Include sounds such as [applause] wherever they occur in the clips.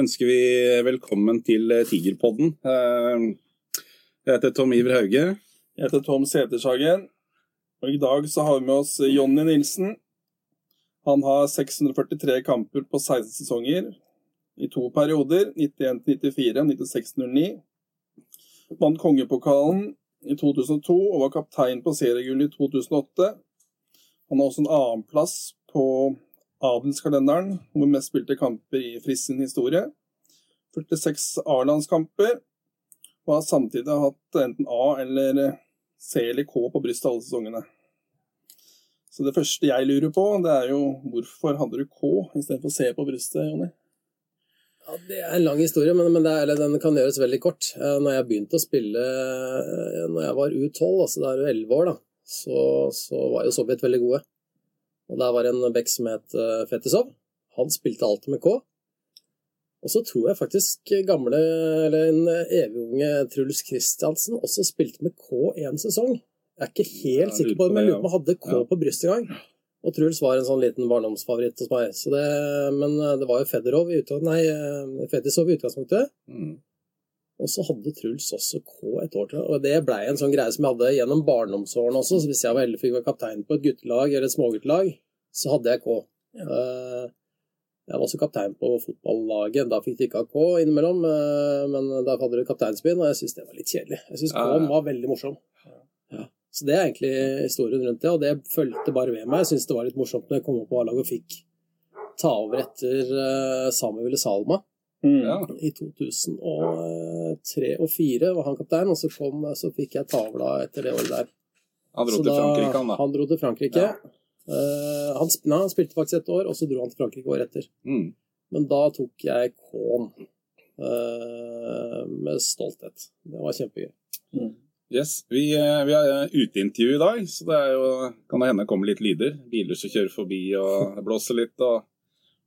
Ønsker vi velkommen til eh, Tigerpodden. Eh, Jeg heter Tom Iver Hauge. Jeg heter Tom Setershagen. Og i dag så har vi med oss Jonny Nilsen. Han har 643 kamper på 16 sesonger i to perioder, 91-94 og 96-09. Vant kongepokalen i 2002 og var kaptein på seriegullet i 2008. Han har også en annenplass på adelskalenderen hvor mest spilte kamper i Friss sin historie. 46 A-landskamper, og har samtidig hatt enten A eller C eller K på brystet alle sesongene. Så det første jeg lurer på, det er jo hvorfor hadde du K istedenfor C på brystet, Jonny? Ja, Det er en lang historie, men, men det er, den kan gjøres veldig kort. Eh, Når jeg begynte å spille eh, når jeg var U12, altså da er du 11 år, da, så, så var jo Sovjet veldig gode. Og der var en back som het eh, Fetisov. Han spilte alltid med K. Og så tror jeg faktisk gamle, eller en evigunge Truls Kristiansen også spilte med K en sesong. Jeg er ikke helt sikker på det, men jeg lurer på om han hadde K ja. på brystet en gang. Og Truls var en sånn liten barndomsfavoritt hos meg. Så det, men eh, det var jo Federov i utgangspunktet, nei, eh, Fetisov i utgangspunktet. Mm. Og så hadde Truls også K et år til. Og det blei en sånn greie som jeg hadde gjennom barndomsårene også. Så hvis jeg var heldig fikk være kaptein på et guttelag eller et småguttelag, så hadde jeg K. Ja. Jeg var også kaptein på fotballaget. Da fikk de ikke ha K innimellom, eh, men da hadde de kapteinspinn, og jeg syntes det var litt kjedelig. Jeg syns K var veldig morsom. Ja. Så det er egentlig historien rundt det, og det fulgte bare ved meg. Jeg syntes det var litt morsomt når jeg kom opp på A-laget og fikk ta over etter uh, Samuel Salma Mm. Ja. i 2003 og 2004 var han kaptein, og så, kom, så fikk jeg tavla etter det året der. Han dro Så til Frankrike, han da. Han dro til Frankrike. Ja. Uh, han, nei, han spilte faktisk et år, og så dro han til Frankrike året etter. Mm. Men da tok jeg K-en uh, med stolthet. Det var kjempegøy. Yes, vi, eh, vi har uteintervju i dag, så det er jo, kan det hende det kommer litt lyder. Biler som kjører forbi og blåser litt. Og,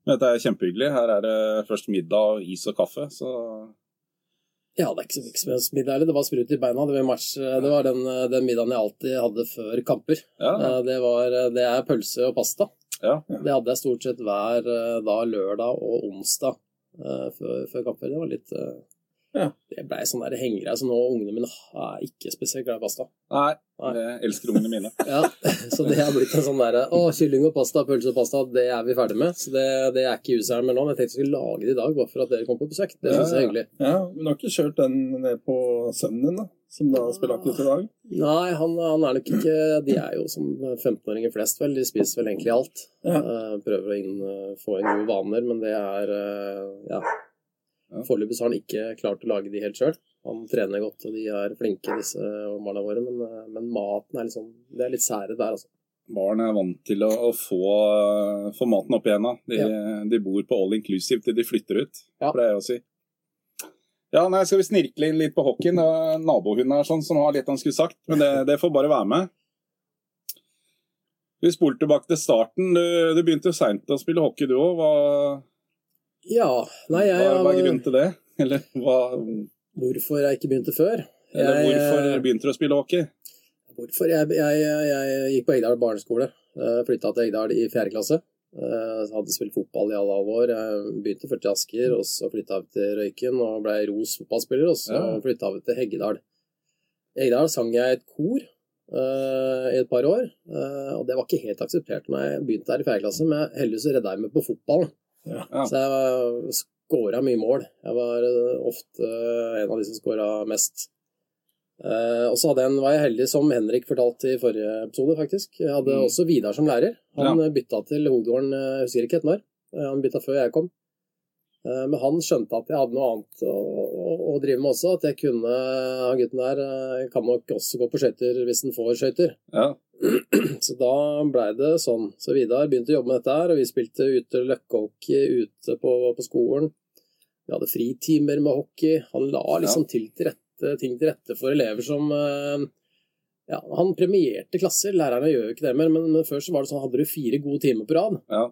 dette er kjempehyggelig. Her er det først middag, og is og kaffe. Så Ja, det er ikke så middag, heller. Det var sprut i beina. Det var, match, det var den, den middagen jeg alltid hadde før kamper. ja, Eh, Det, var, det er pølse og pasta. ja. Det hadde jeg stort sett hver eh, da lørdag og onsdag eh, før, før kamper. Det var litt eh, Ja. Det blei sånn der hengegreie. Så nå ungene mine er ikke spesielt glad i pasta. Nei, jeg elsker ungene mine. [laughs] Ja, Så det har blitt en sånn derre Å, kylling og pasta, pølse og pasta, det er vi ferdig med. Så det, det er ikke useren min nå. Men jeg tenkte jeg skulle lage det i dag, bare for at dere kom på besøk. Det syns jeg er hyggelig. Ja, men du har ikke kjørt den ned på sønnen din, da? Som da spiller aktivt i dag? Nei, han, han er nok ikke De er jo som 15-åringer flest, vel. De spiser vel egentlig alt. Ja. Eh, prøver å inn, få inn gode vaner, men det er eh, Ja. Ja. Foreløpig har han ikke klart å lage de helt sjøl. Han trener godt, og de er flinke, disse barna våre, men, eh, men maten er Det er litt sære der, altså. Barn er vant til å, å få, få maten opp igjen. da. De, de bor på all inclusive til de flytter ut, Ja. pleier jeg å si. Ja, nei, Skal vi snirkle inn litt på hockeyen? Nabohunden er sånn, som har litt han skulle sagt, men det, det får bare være med. Vi spoler tilbake til starten. Du, du begynte jo seint å spille hockey, du òg. Ja, nei, jeg hva, hva er grunnen til det? [laughs] Eller, hva, Hvorfor jeg ikke begynte før? eller Jeg- hvorfor begynte du å spille hockey? Hvorfor? Jeg, jeg, jeg, gikk på Egdal barneskole. Flytta til Egdal i fjerde klasse. Eh, Hadde spilt fotball i alle år. Jeg begynte først i Asker, og så flytta vi til Røyken og ble Ros fotballspiller, og så Ja. flytta vi til Heggedal. I Egdal sang jeg et kor uh, i et par år, uh, og det var ikke helt akseptert når jeg begynte der i fjerde klasse, men heldigvis redda jeg meg på fotballen. Ja. Så jeg skåra mye mål. Jeg var eh, ofte en av de som skåra mest. Eh, og så hadde jeg en, var jeg heldig, som Henrik fortalte i forrige episode, faktisk. Jeg hadde Mm. også Vidar som lærer. Han ja. bytta til Hovedgården, eh, jeg husker ikke helt når. Eh, Han bytta før jeg kom. Eh, Men han skjønte at jeg hadde noe annet å, å, å drive med også. At jeg kunne Han gutten der eh, kan nok også gå på skøyter hvis han får skøyter. Ja. [clears throat] Så da blei det sånn. Så Vidar begynte å jobbe med dette her, og vi spilte ute løkkehockey ute på, på skolen. Vi hadde fritimer med hockey. Han la liksom til, til rette, ting til rette for elever som eh, Ja, han premierte klasser. Lærerne gjør jo ikke det mer, men, men før så var det sånn hadde du fire gode timer på rad, Ja.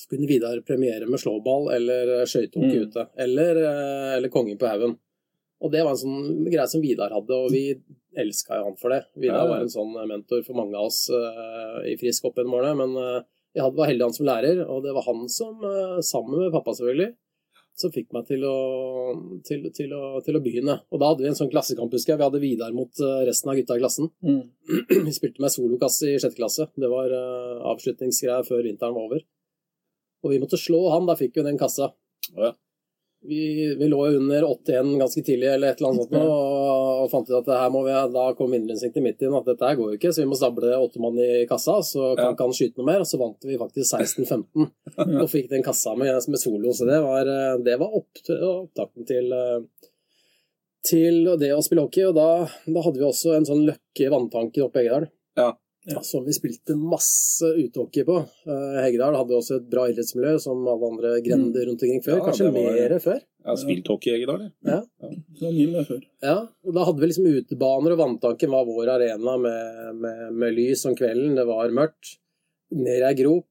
Så kunne Vidar premiere med slåball eller skøytehockey Mm. ute. Eller, eh, eller Kongen på haugen. Og det var en sånn greie som Vidar hadde, og vi elska jo han for det. Vidar var en sånn mentor for mange av oss uh, i Frisk opp gjennom årene, men uh, jeg hadde, var heldig han som lærer, og det var han som, uh, sammen med pappa selvfølgelig, som fikk meg til å, til, til, å, til å begynne. Og da hadde vi en sånn klassekamp, husker jeg. Vi hadde Vidar mot eh, resten av gutta i klassen. Mm. [clears throat] Vi spilte med solokasse i sjette klasse. Det var uh, avslutningsgreier før vinteren var over. Og vi måtte slå han, da fikk vi den kassa. Ja. Vi, vi lå under 81 ganske tidlig, eller et eller annet sånt, nå, og, og fant ut at det her må vi, da kom indreinstinktet midt inn at dette her går jo ikke, så vi må stable åtte mann i kassa, så kan Ja. ikke han skyte noe mer. Og så vant vi faktisk 16-15 og fikk den kassa med, med solo. Så det var, eh, det var opp, opptakten til, eh, til det å spille hockey. Og da, da hadde vi også en sånn løkke i vanntanken oppe i Eggedal. Ja. Ja. Som vi spilte masse utehockey på. Uh, Heggedal hadde også et bra idrettsmiljø, som alle andre grender rundt omkring før. Ja, Kanskje var- mer før. Har spilt hockey, i da, ja. ja. mye før. Ja, og da hadde vi liksom utebaner, og vanntanken var vår arena med, med, med lys om kvelden. Det var mørkt. Ned i ei grop,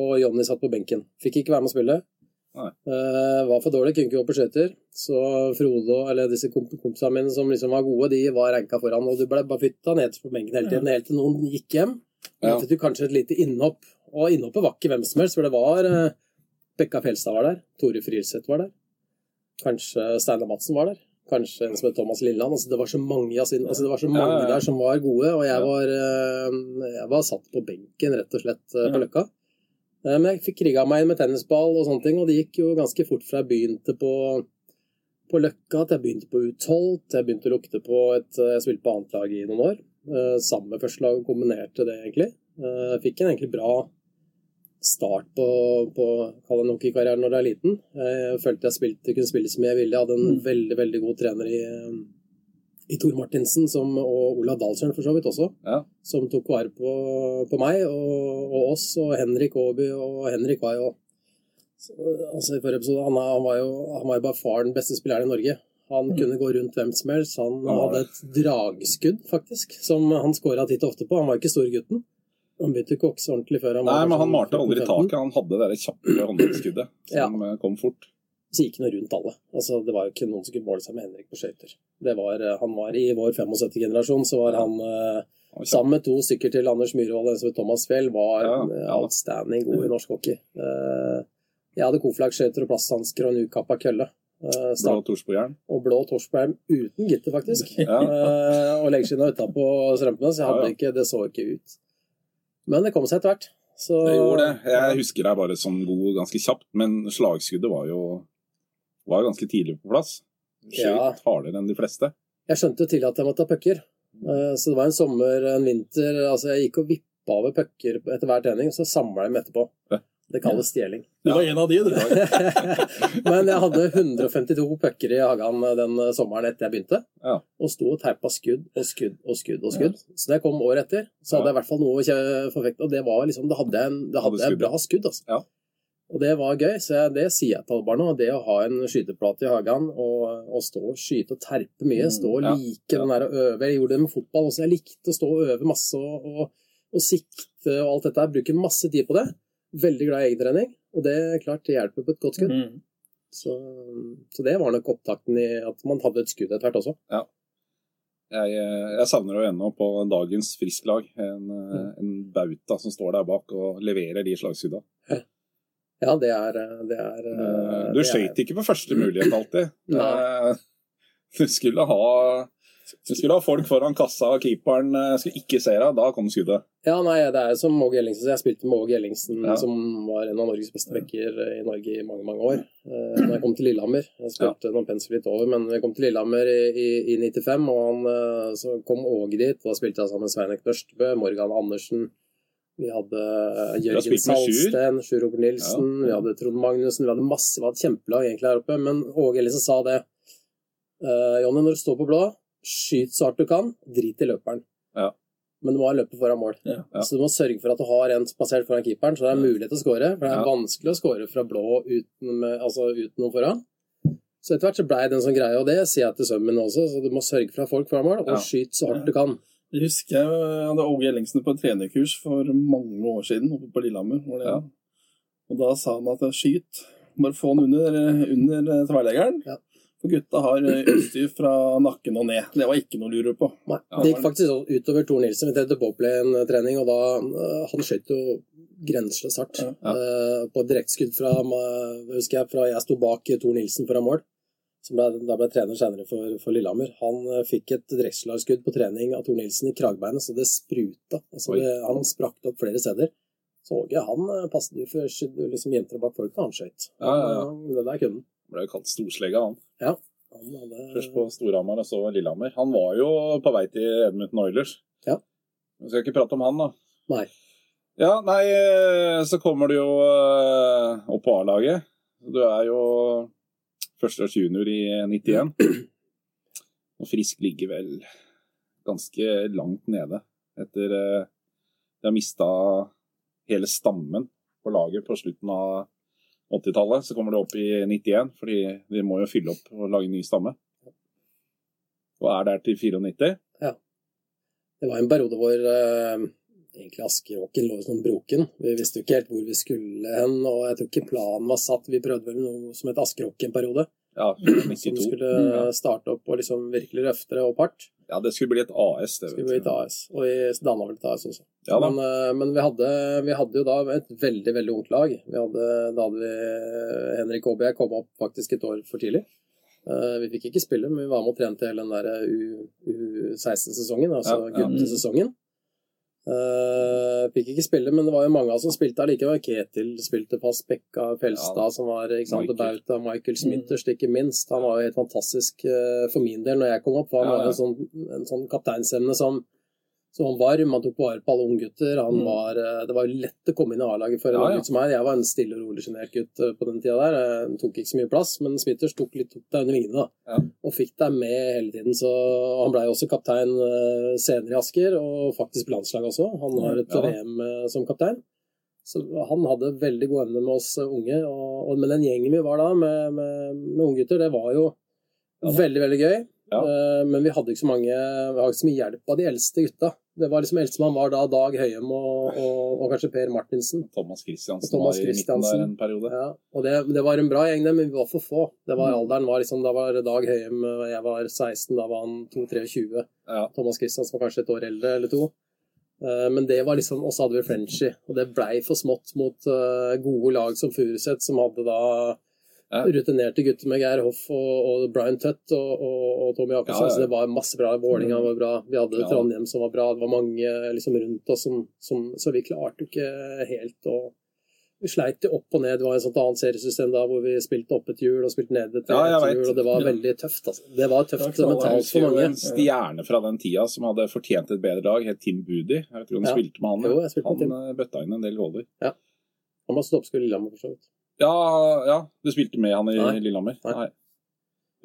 og Jonny satt på benken. Fikk ikke være med å spille. Eh, var for dårlig, kunne ikke gå på skøyter. Så Frode eller disse komp kompisene mine som liksom var gode, de var ranka foran. Og du ble bare flytta ned på benken hele tiden, helt til noen gikk hjem. Ja. Du kanskje et lite innhopp. Og innhoppet var ikke hvem som helst, for det var uh, Bekka Fjelstad var der. Tore Frilseth var der. Kanskje Steinar Madsen var der. Kanskje en som het Thomas Lilleland. Altså, det var så mange, altså, det var så mange Ja, ja, ja. der som var gode, og jeg var, uh, jeg var satt på benken, rett og slett, eh, på Ja. Løkka. Eh, Men jeg fikk kriga meg inn med tennisball og sånne ting, og det gikk jo ganske fort fra jeg begynte på, på Løkka til jeg begynte på U12, til jeg begynte å lukte på et Jeg spilte på annet lag i noen år, eh, sammen med første lag, og kombinerte det egentlig. Eh, Jeg fikk en egentlig bra start på, på kall det hockeykarrieren når du er liten. Jeg følte jeg spilte, kunne spille som jeg ville. Jeg hadde en Mm. veldig veldig god trener i, eh, i Tor Martinsen som, og Olav Dahlsjøen for så vidt også, Ja. som tok vare på, på meg og, og oss og Henrik Aaby. Og Henrik var jo altså i forrige episode, han, han, var jo, han var jo bare far den beste spilleren i Norge. Han Mm. kunne gå rundt hvem som helst. Han Ja. hadde et dragskudd, faktisk, som han scora titt og ofte på. Han var ikke storgutten. Han begynte ikke å ordentlig før han Nei, var men han sånn malte aldri taket. Han hadde det kjappe håndleddsskuddet som ja. kom fort. Så gikk han rundt alle. Altså, det var jo ikke noen som kunne måle seg med Henrik på skøyter. Det var, eh, Han var I vår 75-generasjon så var han eh, sammen med to stykker til Anders Myhrvold og Thomas Fjell, var Ja, eh, ja. outstanding god i norsk hockey. Eh, Jeg hadde koflaggskøyter og plasthansker og en ukappa kølle. Eh, Blå Torsborgjern. Og blå torsberg uten gitter, faktisk. [laughs] Ja. Eh, og leggskinna utapå strømpene, så ikke, det så ikke ut. Men det kom seg etter hvert. Så, Det gjorde det. Jeg husker deg bare som god ganske kjapt, men slagskuddet var jo var ganske tidlig på plass. Ja. Skjøt hardere enn de fleste. Jeg skjønte jo tidlig at jeg måtte ha pucker. Eh, Så det var en sommer, en vinter Altså, jeg gikk og vippa over pucker etter hver trening, og så samla jeg dem etterpå. Det kalles stjeling. Du var en av de, du. [laughs] Men jeg hadde 152 pucker i hagen den sommeren etter jeg begynte. Ja. Og sto og teipa skudd og skudd og skudd. og skudd. Så da jeg kom året etter, så hadde jeg i hvert fall noe å forfekte. Og det var liksom, da hadde jeg, en, da hadde jeg skudd, bra skudd. altså. Ja. Og det var gøy, så det sier jeg til alle barna. Det å ha en skyteplate i hagen og, og stå og skyte og terpe mye, stå og like ja, den der og øve Jeg gjorde det med fotball også. Jeg likte å stå og øve masse og, og, og sikte og alt dette. Jeg bruker masse tid på det. Veldig glad i egentrening, og det er klart det hjelper på et godt skudd. Mm. Så, så det var nok opptakten i at man hadde et skudd etter hvert også. Jeg, eh, jeg savner jo ennå på dagens Frisk-lag en, mm. en bauta som står der bak og leverer de slagskudda. Ja, det er, det er Eh, Du det er- skøyt ikke på første mulighet alltid. [clears throat] Eh, Du skulle ha du skulle ha folk foran kassa, og keeperen eh, skulle ikke se deg. Da kom skuddet. Ja, nei, det er som Åge Ellingsen. Jeg spilte med Åge Ellingsen, Ja. som var en av Norges beste backer i Norge i mange, mange år. Eh, Da jeg kom til Lillehammer. Jeg spilte noen pensler litt over, men jeg kom til Lillehammer i, i, i 95, og han, eh, så kom Åge dit. Da spilte jeg sammen med Sveinek Børstebø, Morgan Andersen. Vi hadde eh, Jørgen. Salsten, Sjur Robert Nilsen, Ja, vi hadde Trond Magnussen. Vi hadde masse, vi hadde kjempelag egentlig her oppe, men Åge Ellisen sa det. Uh, Jonny, når du står på blå, skyt så hardt du kan, drit i løperen. Ja. Men du må ha løpet foran mål. Ja. Så du må sørge for at du har en plassert foran keeperen, så det er mulighet til å skåre. For det er vanskelig å skåre fra blå uten, med, altså uten noen foran. Så etter hvert så blei det en sånn greie, og det sier jeg til sønnen min også, så du må sørge for å ha folk foran mål, og skyt så hardt du kan. Jeg husker jeg hadde Åge Ellingsen på et trenerkurs for mange år siden oppe på Lillehammer. Ja. Og da sa han at skyt, bare få han under, under tverrleggeren. Ja. For gutta har eh, utstyr fra nakken og ned. Det var ikke noe å lure på. Nei, det gikk faktisk utover Tor Nilsen. Vi trente Bobplay-trening, og da Han skjøt jo grenseløst hardt. Ja. Eh, på et direktskudd fra, jeg, fra jeg sto bak Tor Nilsen foran mål, som ble, da ble trener senere for, for Lillehammer. Han eh, fikk et direktslagskudd på trening av Tor Nilsen i kragbeinet, så det spruta. Altså, det, han sprakk opp flere steder. Så jeg, han eh, passet jo for liksom jenter bak folk, han skøyt. Ja, ja, ja. Det der kunne han. Ble jo kalt storslegga, han. Han hadde Først på Storhamar og så Lillehammer. Han var jo på vei til Edmundton Oilers. Ja. Vi skal ikke prate om han, da. Nei. Ja, nei, eh, så kommer du jo opp på A-laget. Du er jo førsteårs junior i 91. Og Frisk ligger vel ganske langt nede etter eh, De har mista hele stammen på laget på slutten av 80-tallet. Så kommer det opp i 91, fordi de må jo fylle opp og lage en ny stamme. Og er der til 94. Det var en periode hvor eh, egentlig Askeråken lå som broken. Vi visste jo ikke helt hvor vi skulle hen, og jeg tror ikke planen var satt. Vi prøvde vel noe som het Askeråken-periode, Ja, [clears throat] som 92. skulle starte opp og liksom virkelig løfte det opp hardt. ja, det skulle bli et AS, det. Skulle bli et AS, og vi danna vel et AS også. Ja. Men, eh, men vi, hadde, vi hadde jo da et veldig, veldig ungt lag. Vi hadde, da hadde vi Henrik Aabye kom opp faktisk et år for tidlig. Eh, Vi fikk ikke spille, men vi var med og trente hele den der U16-sesongen, altså Ja, ja. guttesesongen. Uh, fikk ikke spille, men det var jo mange av oss som spilte allikevel. Ketil spilte fast, Bekka Felstad, Ja. som var ikke sant, Michael. Bauta, Michael Smithers, ikke minst. Han var jo helt fantastisk uh, for min del når jeg kom opp. Han Ja, var hadde en sånn, en sånn kapteinsemne som, som var varm. Han tok vare på alle unggutter. Han Mm. var, eh, det var jo lett å komme inn i A-laget for en Ja, ja. gutt som meg. Jeg var en stille og rolig sjenert gutt eh, på den tida der. Jeg tok ikke så mye plass, men Smithers tok litt opp deg under vingene. da Ja. og fikk deg med hele tiden. Så han blei også kaptein eh, senere i Asker, og faktisk på landslaget også. Han har et. VM som kaptein. Så han hadde veldig god evne med oss unge. Og, og, men den gjengen vi var da, med, med, med unggutter, det var jo veldig, veldig gøy. Men vi hadde ikke så mange Vi hadde ikke så mye hjelp av de eldste gutta. Det var liksom Eldstemann var da Dag Høiem og, og, og kanskje Per Martinsen. Thomas Christiansen Thomas var i midten der en periode. Ja, og det, det var en bra gjeng, det, men vi var for få. Det var Mm. Alderen var liksom, Da var Dag Høiem og jeg var 16, da var han 2-23. Ja. Thomas Christiansen var kanskje et år eldre eller to. Eh, Men det var liksom, Og så hadde vi Frenchy, og det blei for smått mot eh, gode lag som Furuset, som hadde da Ja. rutinerte gutter med Geir Hoff og, og Brian Tutt og, og, og Tommy Jakobsen. Ja, ja. Så det var masse bra. Vålinga var bra. Vi hadde Ja. Trondheim som var bra. Det var mange liksom rundt oss som, som Så vi klarte ikke helt å vi sleit opp og ned. Det var et sånt annet seriesystem da hvor vi spilte opp et hjul og spilte ned et, Ja, et hjul, og det var Ja. veldig tøft. Altså. Det var tøft det var mentalt for mange. en stjerne fra den tida som hadde fortjent et bedre lag, het Tim Budi. Jeg om du Ja. spilte med han? Jo, spilte med han eh, bøtta inn en del goller. Han var stoppskudd i Lillehammer, for så vidt. Ja, ja, du spilte med han i Nei. Lillehammer? Nei.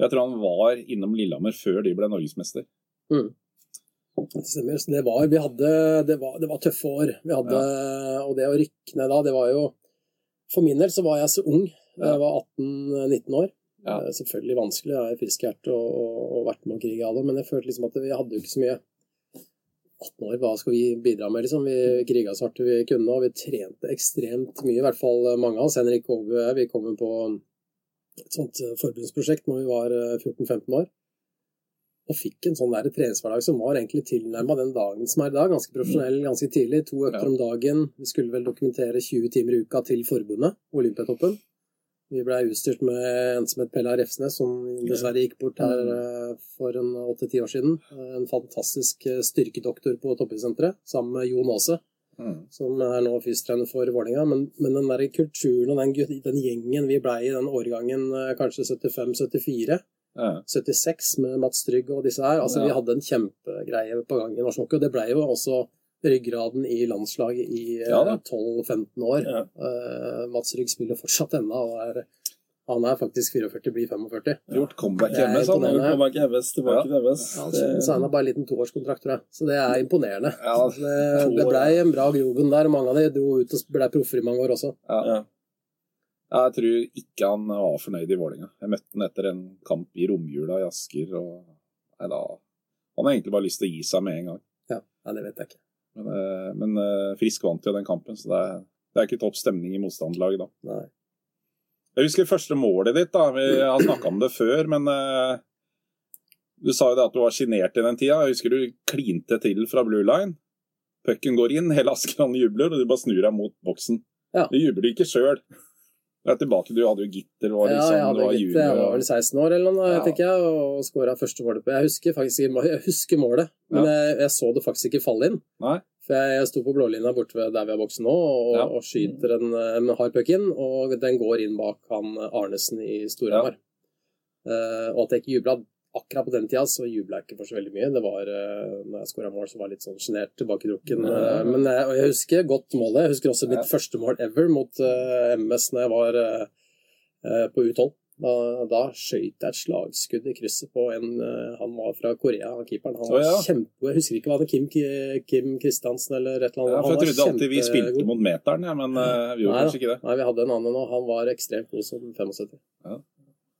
Jeg tror han var innom Lillehammer før de ble norgesmester. Det stemmer. Så det var, vi hadde, det var, det var tøffe år. Vi hadde, Og det å rykke ned da, det var jo For min del så var jeg så ung. Jeg var 18-19 år. Ja. Eh, Selvfølgelig vanskelig. Jeg er friskhjert og, og, og vært med å krige alle, men jeg følte liksom at vi hadde jo ikke så mye 18 år, hva skal vi bidra med, liksom? Vi kriga så hardt vi kunne, og vi trente ekstremt mye. I hvert fall mange av oss. Henrik Aabø og jeg, vi kom på et sånt eh, forbundsprosjekt når vi var eh, 14-15 år. Og fikk en sånn der treningshverdag som var egentlig tilnærma den dagen som er i dag. Ganske profesjonell ganske tidlig. To økter om dagen. Vi skulle vel dokumentere 20 timer i uka til forbundet, Olympiatoppen. Vi blei utstyrt med en som het Pella Refsnes, som dessverre gikk bort her eh, for en åtte-ti år siden. Eh, En fantastisk eh, styrkedoktor på toppidrettssenteret, sammen med Jon Aase Mm. som er nå fysiotrener for Vålerenga. Men, men den der kulturen og den, den gjengen vi blei i den årgangen kanskje 75-74, Ja. 76 med Mats Trygg og disse her, altså Ja. vi hadde en kjempegreie på gang i norsk hockey. Og det blei jo også ryggraden i landslaget i eh, Ja 12-15 år. Ja. Uh, Mats Rygg spiller fortsatt ennå, og er, han er faktisk 44, blir 45. Gjort comeback hjemme, sånn. han Nå kommer ikke Eves tilbake Ja. til Eves. Ja, Det- Han signa bare en liten toårskontrakt, tror jeg. Så det er imponerende. Ja, det, det blei en bra grobunn der, mange av de dro ut og ble proffer i mange år også. Ja. Ja, Jeg tror ikke han var fornøyd i Vålerenga. Jeg møtte han etter en kamp i romjula i Asker. og nei, da, Han har egentlig bare lyst til å gi seg med en gang. Ja, Nei, det vet jeg ikke. Men, eh, men eh, Frisk vant jo den kampen, så det er, det er ikke topp stemning i motstanderlaget da. Nei. Jeg husker første målet ditt. da, Vi har snakka om det før, men uh, du sa jo det at du var sjenert i den tida. Jeg husker du klinte til fra blue line. pucken går inn, hele Askeland jubler, og du bare snur deg mot boksen. Ja. Du jubler ikke sjøl. Du er tilbake, du hadde jo gitter, du var Ja, liksom, jeg, hadde var gitter, jeg var vel 16 år eller noe, Ja. tenker jeg, og skåra første målet på Jeg husker faktisk jeg husker målet, men jeg, jeg så det faktisk ikke falle inn. Nei. For jeg, jeg sto på blålinja borte ved der vi har boksen nå, og, Ja. og skyter en, en hard puck inn, og den går inn bak han Arnesen i Storhamar. Uh, og at jeg ikke jubla akkurat på den tida, så jubla jeg ikke for så veldig mye. Det var uh, når jeg skåra mål, så var jeg litt sånn sjenert, tilbaketrukken. Eh, men jeg, og jeg husker godt målet. Jeg husker også mitt Ja. første mål ever mot eh, MS når jeg var eh, eh, på U12. Da, da skøyt jeg et slagskudd i krysset på en eh, Han var fra Korea, han keeperen. Han var var ja. kjempegod. Jeg husker ikke hva det Kim, Kim Kristiansen eller et eller annet. Ja, for jeg trodde alltid vi spilte mot meteren, ja, men eh, vi gjorde Nei kanskje ikke det. Nei, vi hadde en annen nå. Han var ekstremt god som 75.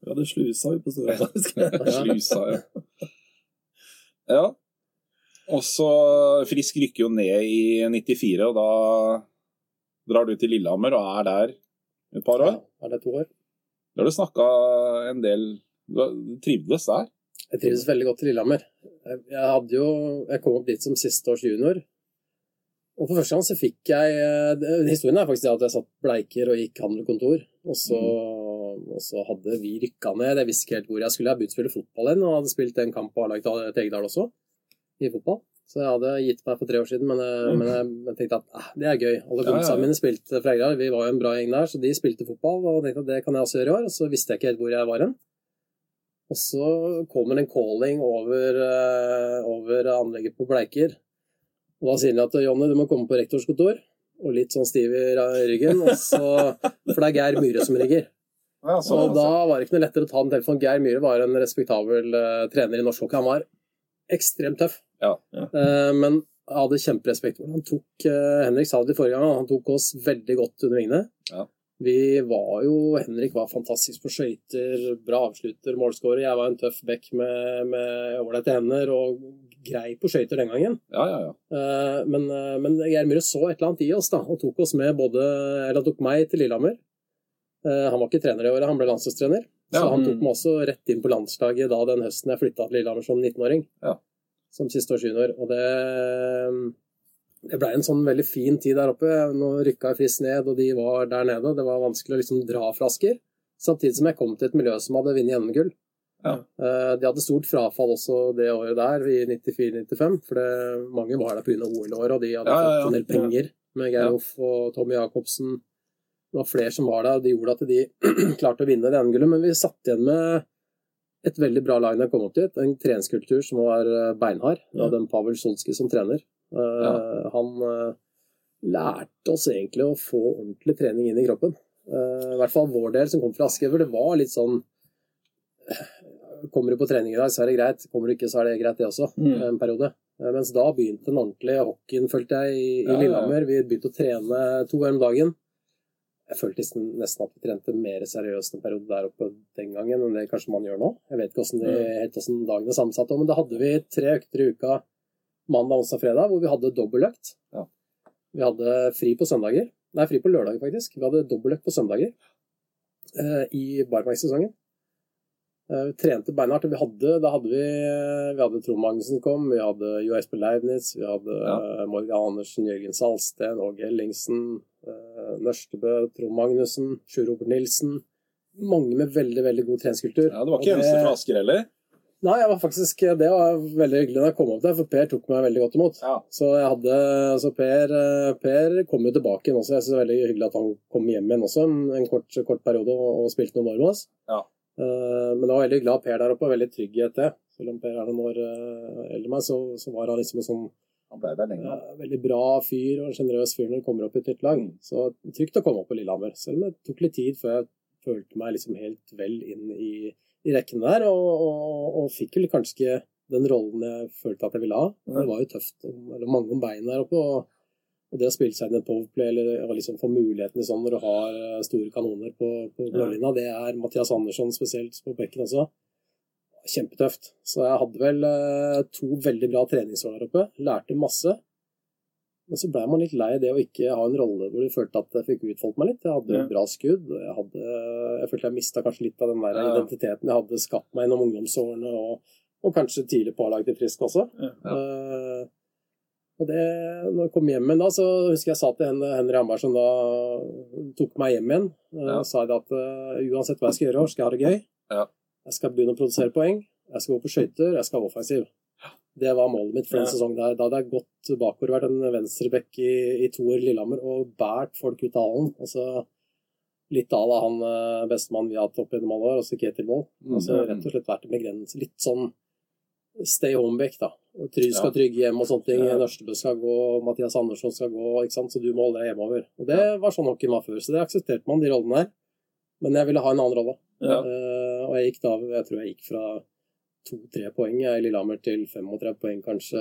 Vi hadde slusa vi på Storhamar. Slusa, [laughs] ja. ja. Og så Frisk rykker jo ned i 94, og da drar du til Lillehammer og er der et par år. Ja, er det to år? Da har du snakka en del Du trivdes der? Jeg trives veldig godt i Lillehammer. Jeg, hadde jo Jeg kom opp dit som siste års junior. Og for første gang så fikk jeg eh, Historien er faktisk det at jeg satt bleiker og gikk handel og kontor. Og så, og så hadde vi rykka ned. Jeg visste ikke helt hvor jeg skulle. Jeg begynte å spille fotball igjen og hadde spilt en kamp på A-laget Tegedal også, i fotball. Så jeg hadde gitt meg for tre år siden, men jeg, men jeg, jeg tenkte at eh, det er gøy. Alle kompisene mine spilte fra Egedal. Vi var jo en bra gjeng der, så de spilte fotball. Og tenkte at det kan jeg også gjøre i år. Og så visste jeg ikke helt hvor jeg var hen. Og så kommer en calling over, eh, over anlegget på Bleiker. Og da sier de at Jonny, du må komme på rektors kontor. Og litt sånn stiv i ryggen. Og så, for det er Geir Myhre som rigger. Ja, så, Og da var det ikke noe lettere å ta den telefonen. Geir Myhre var en respektabel uh, trener i norsk hockey. Han var ekstremt tøff. Ja, ja. Uh, men hadde kjemperespekt for ham. Han tok, eh, Henrik sa det forrige gang, han tok oss veldig godt under vingene. Ja. Vi var jo Henrik var fantastisk på skøyter, bra avslutter, målskårer. Jeg var en tøff back med, med ålreite hender og grei på skøyter den gangen. ja, ja. ja. Uh, Men, uh, men Geir Myhre så et eller annet i oss da, og tok oss med både Eller han tok meg til Lillehammer. Eh, Han var ikke trener i året, han ble landslagstrener. Så han mm. tok meg også rett inn på landslaget da den høsten jeg flytta til Lillehammer som 19-åring. Ja. Som siste års junior. Og det, det blei en sånn veldig fin tid der oppe. Nå rykka jeg frist ned, og de var der nede. Det var vanskelig å liksom dra flasker. Samtidig som jeg kom til et miljø som hadde vunnet NM-gull. Ja. Eh, De hadde stort frafall også det året der, i 94-95, for det, mange var der pga. OL-året, og de hadde Ja, ja, ja. fått en del penger med Geir Ja. Hoff og Tommy Jacobsen. Det var flere som var der, og det gjorde at de [clears throat] klarte å vinne det NM-gullet. Men vi satt igjen med et veldig bra lag da jeg kom opp dit. En treningskultur som var eh, beinhard. Vi hadde en Pavel Solski som trener. Ja. Han eh, lærte oss egentlig å få ordentlig trening inn i kroppen. Eh, I hvert fall vår del som kom fra Aske, for det var litt sånn Kommer du på trening i dag, så er det greit. Kommer du ikke, så er det greit, det også. Mm. En periode. Eh, Mens da begynte den ordentlige hockeyen, følte jeg, i, i. Lillehammer. Vi begynte å trene to ganger om dagen. Jeg følte nesten, at vi trente mer seriøst en periode der oppe den gangen enn det kanskje man gjør nå. Jeg vet ikke hvordan det, helt hvordan dagen er sammensatt, men da hadde vi tre økter i uka mandag, onsdag, fredag, hvor vi hadde dobbeltøkt. Ja. Vi hadde fri på søndager. Nei, fri på lørdager, faktisk. Vi hadde dobbeltøkt på søndager eh, i barmarkssesongen. Eh, Vi trente beinhardt. Vi hadde, da hadde vi, vi hadde Trond Magnussen kom, vi hadde Jo Espen Leibniz, vi hadde Ja. eh, Morgan Andersen, Jørgen Salsten, Åge Ellingsen, eh, Nørstebø, Trond Magnussen, Sjur Robert Nilsen. Mange med veldig veldig god treningskultur. ja. Det var ikke eneste fra Asker heller. Nei, jeg var faktisk, det var veldig hyggelig da jeg kom opp der, for Per tok meg veldig godt imot. Ja. Så jeg hadde, altså Per, eh, per kom jo tilbake igjen også. Jeg synes det er veldig hyggelig at han kom hjem igjen også en, kort, kort periode og, og spilte noen år med oss. Ja. Uh, men det var veldig ha Per der oppe, og veldig trygg i det. Selv om Per er noen år uh, eldre enn meg, så, så var han liksom en sånn Han ble der lenge. veldig bra fyr og en sjenerøs fyr når du kommer opp i et nytt lag. Så trygt å komme opp på Lillehammer. Selv om det tok litt tid før jeg følte meg liksom helt vel inn i, i rekkene der, og, og, og fikk vel kanskje ikke den rollen jeg følte at jeg ville ha. Det var jo tøft. Eller mange om beina der oppe. og og det å spille seg inn i powerplay eller liksom få mulighetene sånn når du har eh, store kanoner på, på blålinja, det er Mathias Andersson spesielt på bekken også. Kjempetøft. Så jeg hadde vel eh, to veldig bra treningsår der oppe. Lærte masse. Men så blei man litt lei det å ikke ha en rolle hvor du følte at jeg fikk utfoldt meg litt. Jeg hadde Ja. bra skudd. og Jeg, hadde, jeg følte jeg mista kanskje litt av den der Ja. identiteten jeg hadde skapt meg gjennom ungdomsårene, og, og kanskje tidlig på A-laget til Frisk også. Ja. Uh, Og det, når jeg kom hjem igjen da, så husker jeg sa til henne, Henry Hamberg, som da tok meg hjem igjen, uh, Ja. sa jeg at uh, uansett hva jeg skal gjøre, skal jeg ha det gøy. Ja. Jeg skal begynne å produsere poeng. Jeg skal gå på skøyter. Jeg skal være offensiv. Det var målet mitt for den Ja. sesongen der. Da hadde jeg gått bakover, vært en venstrebekk i, i to år i Lillehammer og båret folk ut av hallen. Altså, litt à la han bestemann bestemannen vi har hatt opp gjennom alle år, altså Ketil Wold. Altså, Mm. rett og slett vært med grens Litt sånn stay home-back, da. Try Trygg skal trygge hjem og sånne ting. Ja. Nørstebø skal gå, Mathias Andersson skal gå, ikke sant? så du må holde deg hjemover. Og Det var sånn hockeyen var før, så det aksepterte man, de rollene her. Men jeg ville ha en annen rolle. Ja. Eh, og jeg gikk da, jeg tror jeg gikk fra to-tre poeng i Lillehammer til 35 poeng kanskje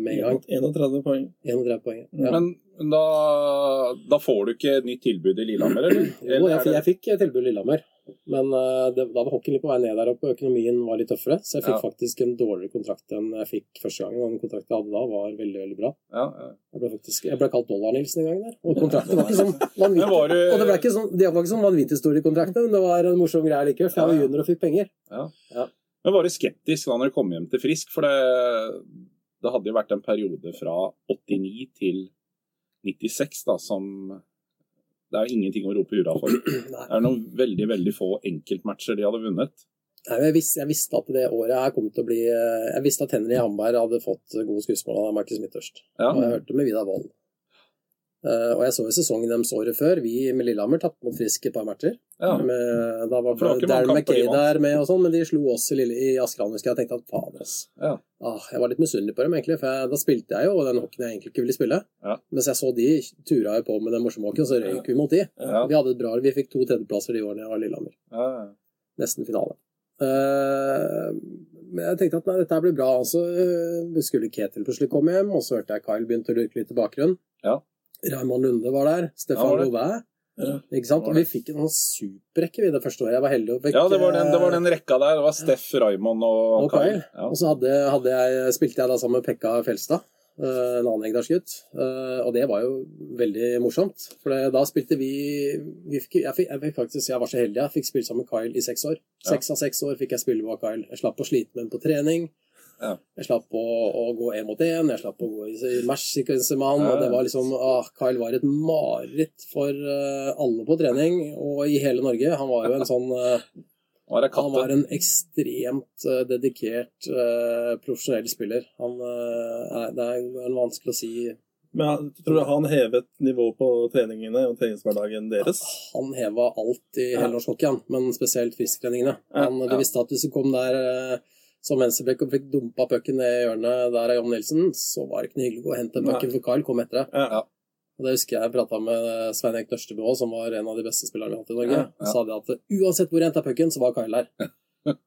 med en gang. 31 poeng. 31 poeng. Ja. Men da, da får du ikke et nytt tilbud i Lillehammer, eller? Jo, jeg, jeg fikk tilbud i Lillehammer, men eh, det, da var hockeyen litt på vei ned der oppe, og økonomien var litt tøffere, så jeg fikk Ja. faktisk en dårligere kontrakt enn jeg fikk første gangen. og Den kontrakten jeg hadde da, var veldig, veldig bra. ja, ja. Jeg ble, faktisk, jeg ble kalt Dollar-Nilsen en gang der, og kontrakten var ikke sånn vanvittig. Det var [laughs] du Og det, ble ikke sånn, det var ikke sånn vanvittig stor i kontrakten, men det var en morsom greie likevel, for jeg var junior og fikk penger. Men var du skeptisk da når du kom hjem til Frisk? For det, det hadde jo vært en periode fra 89 til 96 da, som det er ingenting å rope hurra for. [clears throat] Det er noen veldig veldig få enkeltmatcher de hadde vunnet. Nei, jeg, visste, jeg visste at det året her kom til å bli eh, Jeg visste at Henry Hamberg hadde fått gode skussmål av Markus Midtørst. Ja. Og jeg hørte med Vidar Wold. Eh, og jeg så jo sesongen deres året før. Vi med Lillehammer tapte mot Frisk et par matcher. Ja. Med, da var Darren McKay der med, og sånn, men de slo oss i, Lille, i Askeland. husker Jeg Jeg tenkte at fader. Ja. Ah, jeg var litt misunnelig på dem, egentlig. For jeg, da spilte jeg jo den hockeyen jeg egentlig ikke ville spille. Ja. Mens jeg så de tura jo på med den morsomme hockeyen, så røyk vi mot de. Ja. Vi hadde et bra, vi fikk to tredjeplasser de årene jeg var Lillehammer. Ja, Nesten finale. Uh, men jeg tenkte at nei, dette blir bra. Så uh, skulle Ketil plutselig komme hjem, og så hørte jeg Kyle begynte å lurke litt i bakgrunnen. Ja. Raymond Lunde var der. Stefan var. Ja. Ikke sant? Og vi fikk en sånn superrekke vi det første året. Jeg var heldig og fikk ja det, var den, det var eh, den rekka der. Det var Steff, Raymond og, Og Kyle. Ja. Og så hadde, hadde jeg, spilte jeg da sammen med Pekka Fjelstad, eh, en annen Egdalsgutt. Eh, Og det var jo veldig morsomt. For da spilte vi, vi fikk, jeg, fikk, jeg fikk faktisk, jeg var så heldig, jeg fikk spille sammen med Kyle i seks år. Ja. Seks av seks år fikk jeg spille med Kyle. Jeg slapp å slite med ham på trening. Ja. Jeg slapp å, å gå én mot én, jeg slapp å gå i, matchsekvenser med han. Ja, Og det var liksom ah, Kyle var et mareritt for uh, alle på trening og i hele Norge. Han var jo en sånn [laughs] uh, Var han var en ekstremt uh, dedikert profesjonell spiller. Han, det er vanskelig å si Men tror du han hevet nivået på treningene og treningshverdagen deres? Han heva alt i hele norsk hockey, men spesielt fisktreningene. Ja, Han, du ja. visste at hvis du kom der eh, mens og fikk dumpa pucken ned i hjørnet der av John Nilsen, så var det ikke noe hyggelig å hente pucken, for Carl kom etter det. Ja. Og det husker jeg prata med Svein Erik Nørstebø som var en av de beste spillerne vi har hatt i Norge. Ja, Han sa det at uansett hvor jeg henta pucken, så var Kyle der. [laughs]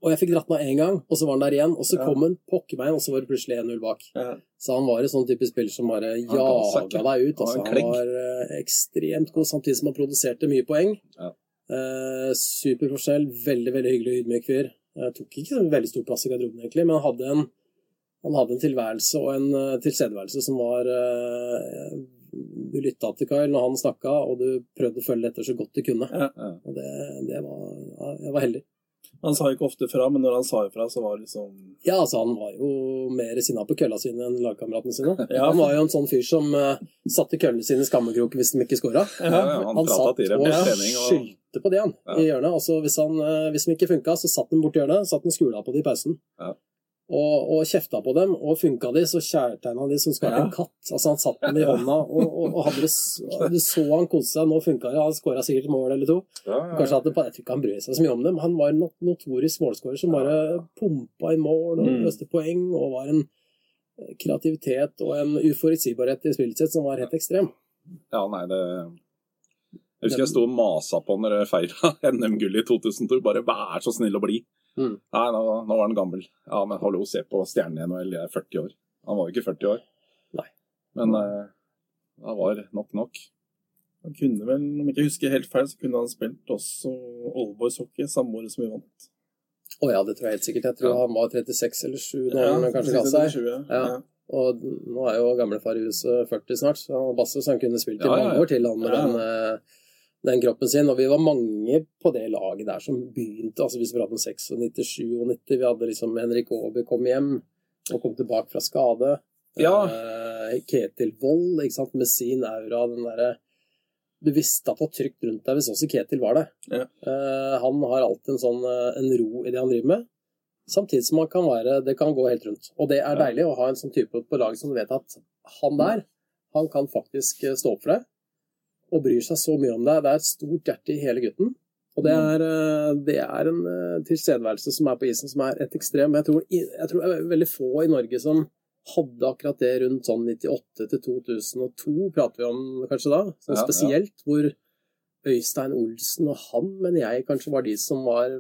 Og jeg fikk dratt den av én gang, og så var han der igjen. Og så Ja. kom han pokker meg, og så var det plutselig 1-0 bak. Ja. Så han var en sånn type spiller som bare jaga deg ut. Altså. Han var eh, ekstremt god, samtidig som han produserte mye poeng. Ja. Eh, superforskjell. veldig veldig hyggelig og ydmyk fyr. Eh, tok ikke en veldig stor plass i garderoben, egentlig, men han hadde en, han hadde en tilværelse og en eh, tilstedeværelse som var eh, Du lytta til Kyle når han snakka, og du prøvde å følge etter så godt du kunne. Ja. Ja. Og det, det var Jeg var heldig. Han sa ikke ofte fra, men når han sa ifra, så var det liksom Ja, altså, han var jo mer sinna på kølla sine enn lagkameratene sine. [laughs] Ja. Han var jo en sånn fyr som uh, satte køllene sine i skammekroken hvis de ikke scora. Ja, ja, han Han satt og. Og... skyldte på det, han, i hjørnet. Altså, hvis, han, uh, hvis de ikke funka, så satt han borti hjørnet, satt han skula på det i pausen. Ja. Og, og kjefta på dem, og funka de, så kjærtegna de som skar en katt. Altså, han satt dem i hånda, [laughs] og, og, og det, du så han kose seg. Nå funka det, han skåra sikkert mål eller to. Ja, ja, Kanskje at det, Jeg tror ikke han bryr seg så mye om det, men han var en notorisk målskårer som bare pumpa i mål og Mm. poeng, og var en eh, kreativitet og en uforutsigbarhet i spillet sitt som var helt ekstrem. Ja, nei, det Jeg husker jeg sto og masa på når jeg feira [laughs] NM-gullet i 2002. Bare vær så snill og blid. Mm. Nei, nå, nå var han gammel. Ja, men hallo, se på stjernen i NHL, jeg er 40 år. Han var jo ikke 40 år. Nei. Men eh, det var nok nok. Han kunne vel, om jeg ikke husker helt feil, så kunne han spilt også Oldboys hockey samme året som vi vant. Å ja, det tror jeg helt sikkert. Jeg tror Ja. han var 36 eller 7 når han kanskje ga seg. ja. Ja. Ja. Og nå er jo gamlefar i huset 40 snart, så han Basse så han kunne spilt i Ja, ja, ja. mange år til han med Ja. den, eh, den kroppen sin. Og vi var mange på det laget der som begynte, altså hvis vi prater om 96, 97 og 90. Vi hadde liksom Henrik Aaby kom hjem og kom tilbake fra skade. Ja. Eh, Ketil Wold, ikke sant, med sin aura, den derre Du visste at det var trygt rundt deg hvis også Ketil var det. Ja. Eh, han har alltid en sånn eh, en ro i det han driver med. Samtidig som han kan være Det kan gå helt rundt. Og det er Ja. deilig å ha en sånn type på laget som vet at han der, han kan faktisk eh, stå opp for deg. Og bryr seg så mye om deg. Det er et stort hjerte i hele gutten. Og det er, eh, det er en eh, tilstedeværelse som er på isen som er et ekstrem. Jeg tror, jeg tror det er veldig få i Norge som hadde akkurat det rundt sånn 98 til 2002, prater vi om kanskje da. Sånn Ja, ja. spesielt hvor Øystein Olsen og han, men jeg kanskje var de som var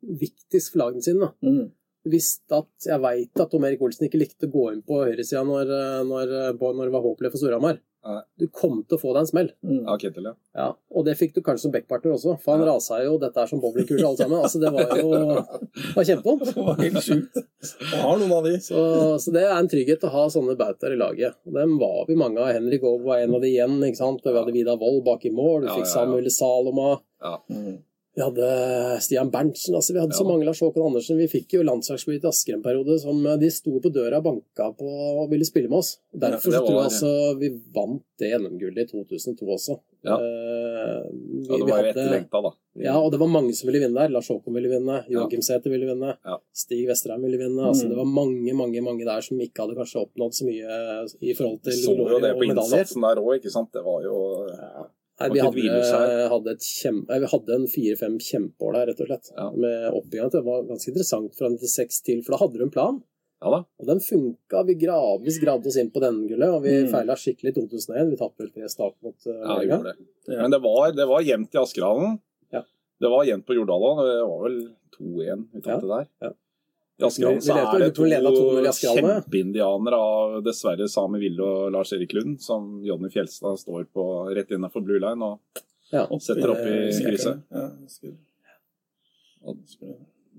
viktigst for lagene sine. Mm. Visste at, Jeg veit at Tom Erik Olsen ikke likte å gå inn på høyresida når, eh, når, når det var håpløst for Storhamar. Du kom til å få deg en smell. Mm. Ja, Ketil, ja. Ja, og det fikk du kanskje som backpartner også, for han Ja. rasa jo dette er som bowlingkule alle sammen. Altså, det var jo [laughs] det var kjempevondt. Det var helt sjukt. Jeg har noen av de. Så, så det er en trygghet å ha sånne bautaer i laget. Og dem var vi mange av. Henrik Aag var en av de igjen. ikke sant? Vi hadde Vidar Wold bak i mål. du fikk ja, ja. Samuel Saloma. Mm. Vi hadde Stian Berntsen. altså Vi hadde så mange Lars Håkon Andersen. Vi fikk jo landslagsflyt i Asker en periode som eh, de sto på døra og banka på og ville spille med oss. Derfor Ja, var, så tror jeg altså vi vant det NM-gullet i 2002 også. Ja. Eh, vi, ja det var jo etterlengta, da. Ja, og det var mange som ville vinne der. Lars Håkon ville vinne, Joakim Sæther ville vinne, Ja. Stig Vesterheim ville vinne. Altså, Mm. det var mange mange, mange der som ikke hadde kanskje oppnådd så mye i forhold til medaljer. så jo det på innsatsen der òg, ikke sant. Det var jo Nei, vi hadde, hadde, et kjem, vi hadde en fire-fem kjempeår der, rett og slett. Ja. Med oppbygginga. Det var ganske interessant fra 96 til, for da hadde du en plan. Ja da. Og den funka. Vi gradvis gravde oss inn på denne gullet, og vi Mm. feila skikkelig i 2001. Vi tapte vel tre stak mot uh, Ja, det. Ja. Men det var, det var jevnt i Askerhallen. Ja. Det var jevnt på Jordal òg. Det var vel 2-1 vi tapte der. I Askerhallen så er det vi tror vi ledet 2-0 i to kjempeindianere av dessverre Sami Ville og Lars Erik Lund, som Jonny Fjelstad står på rett innenfor blue line og Ja. setter opp i krysset. Ja,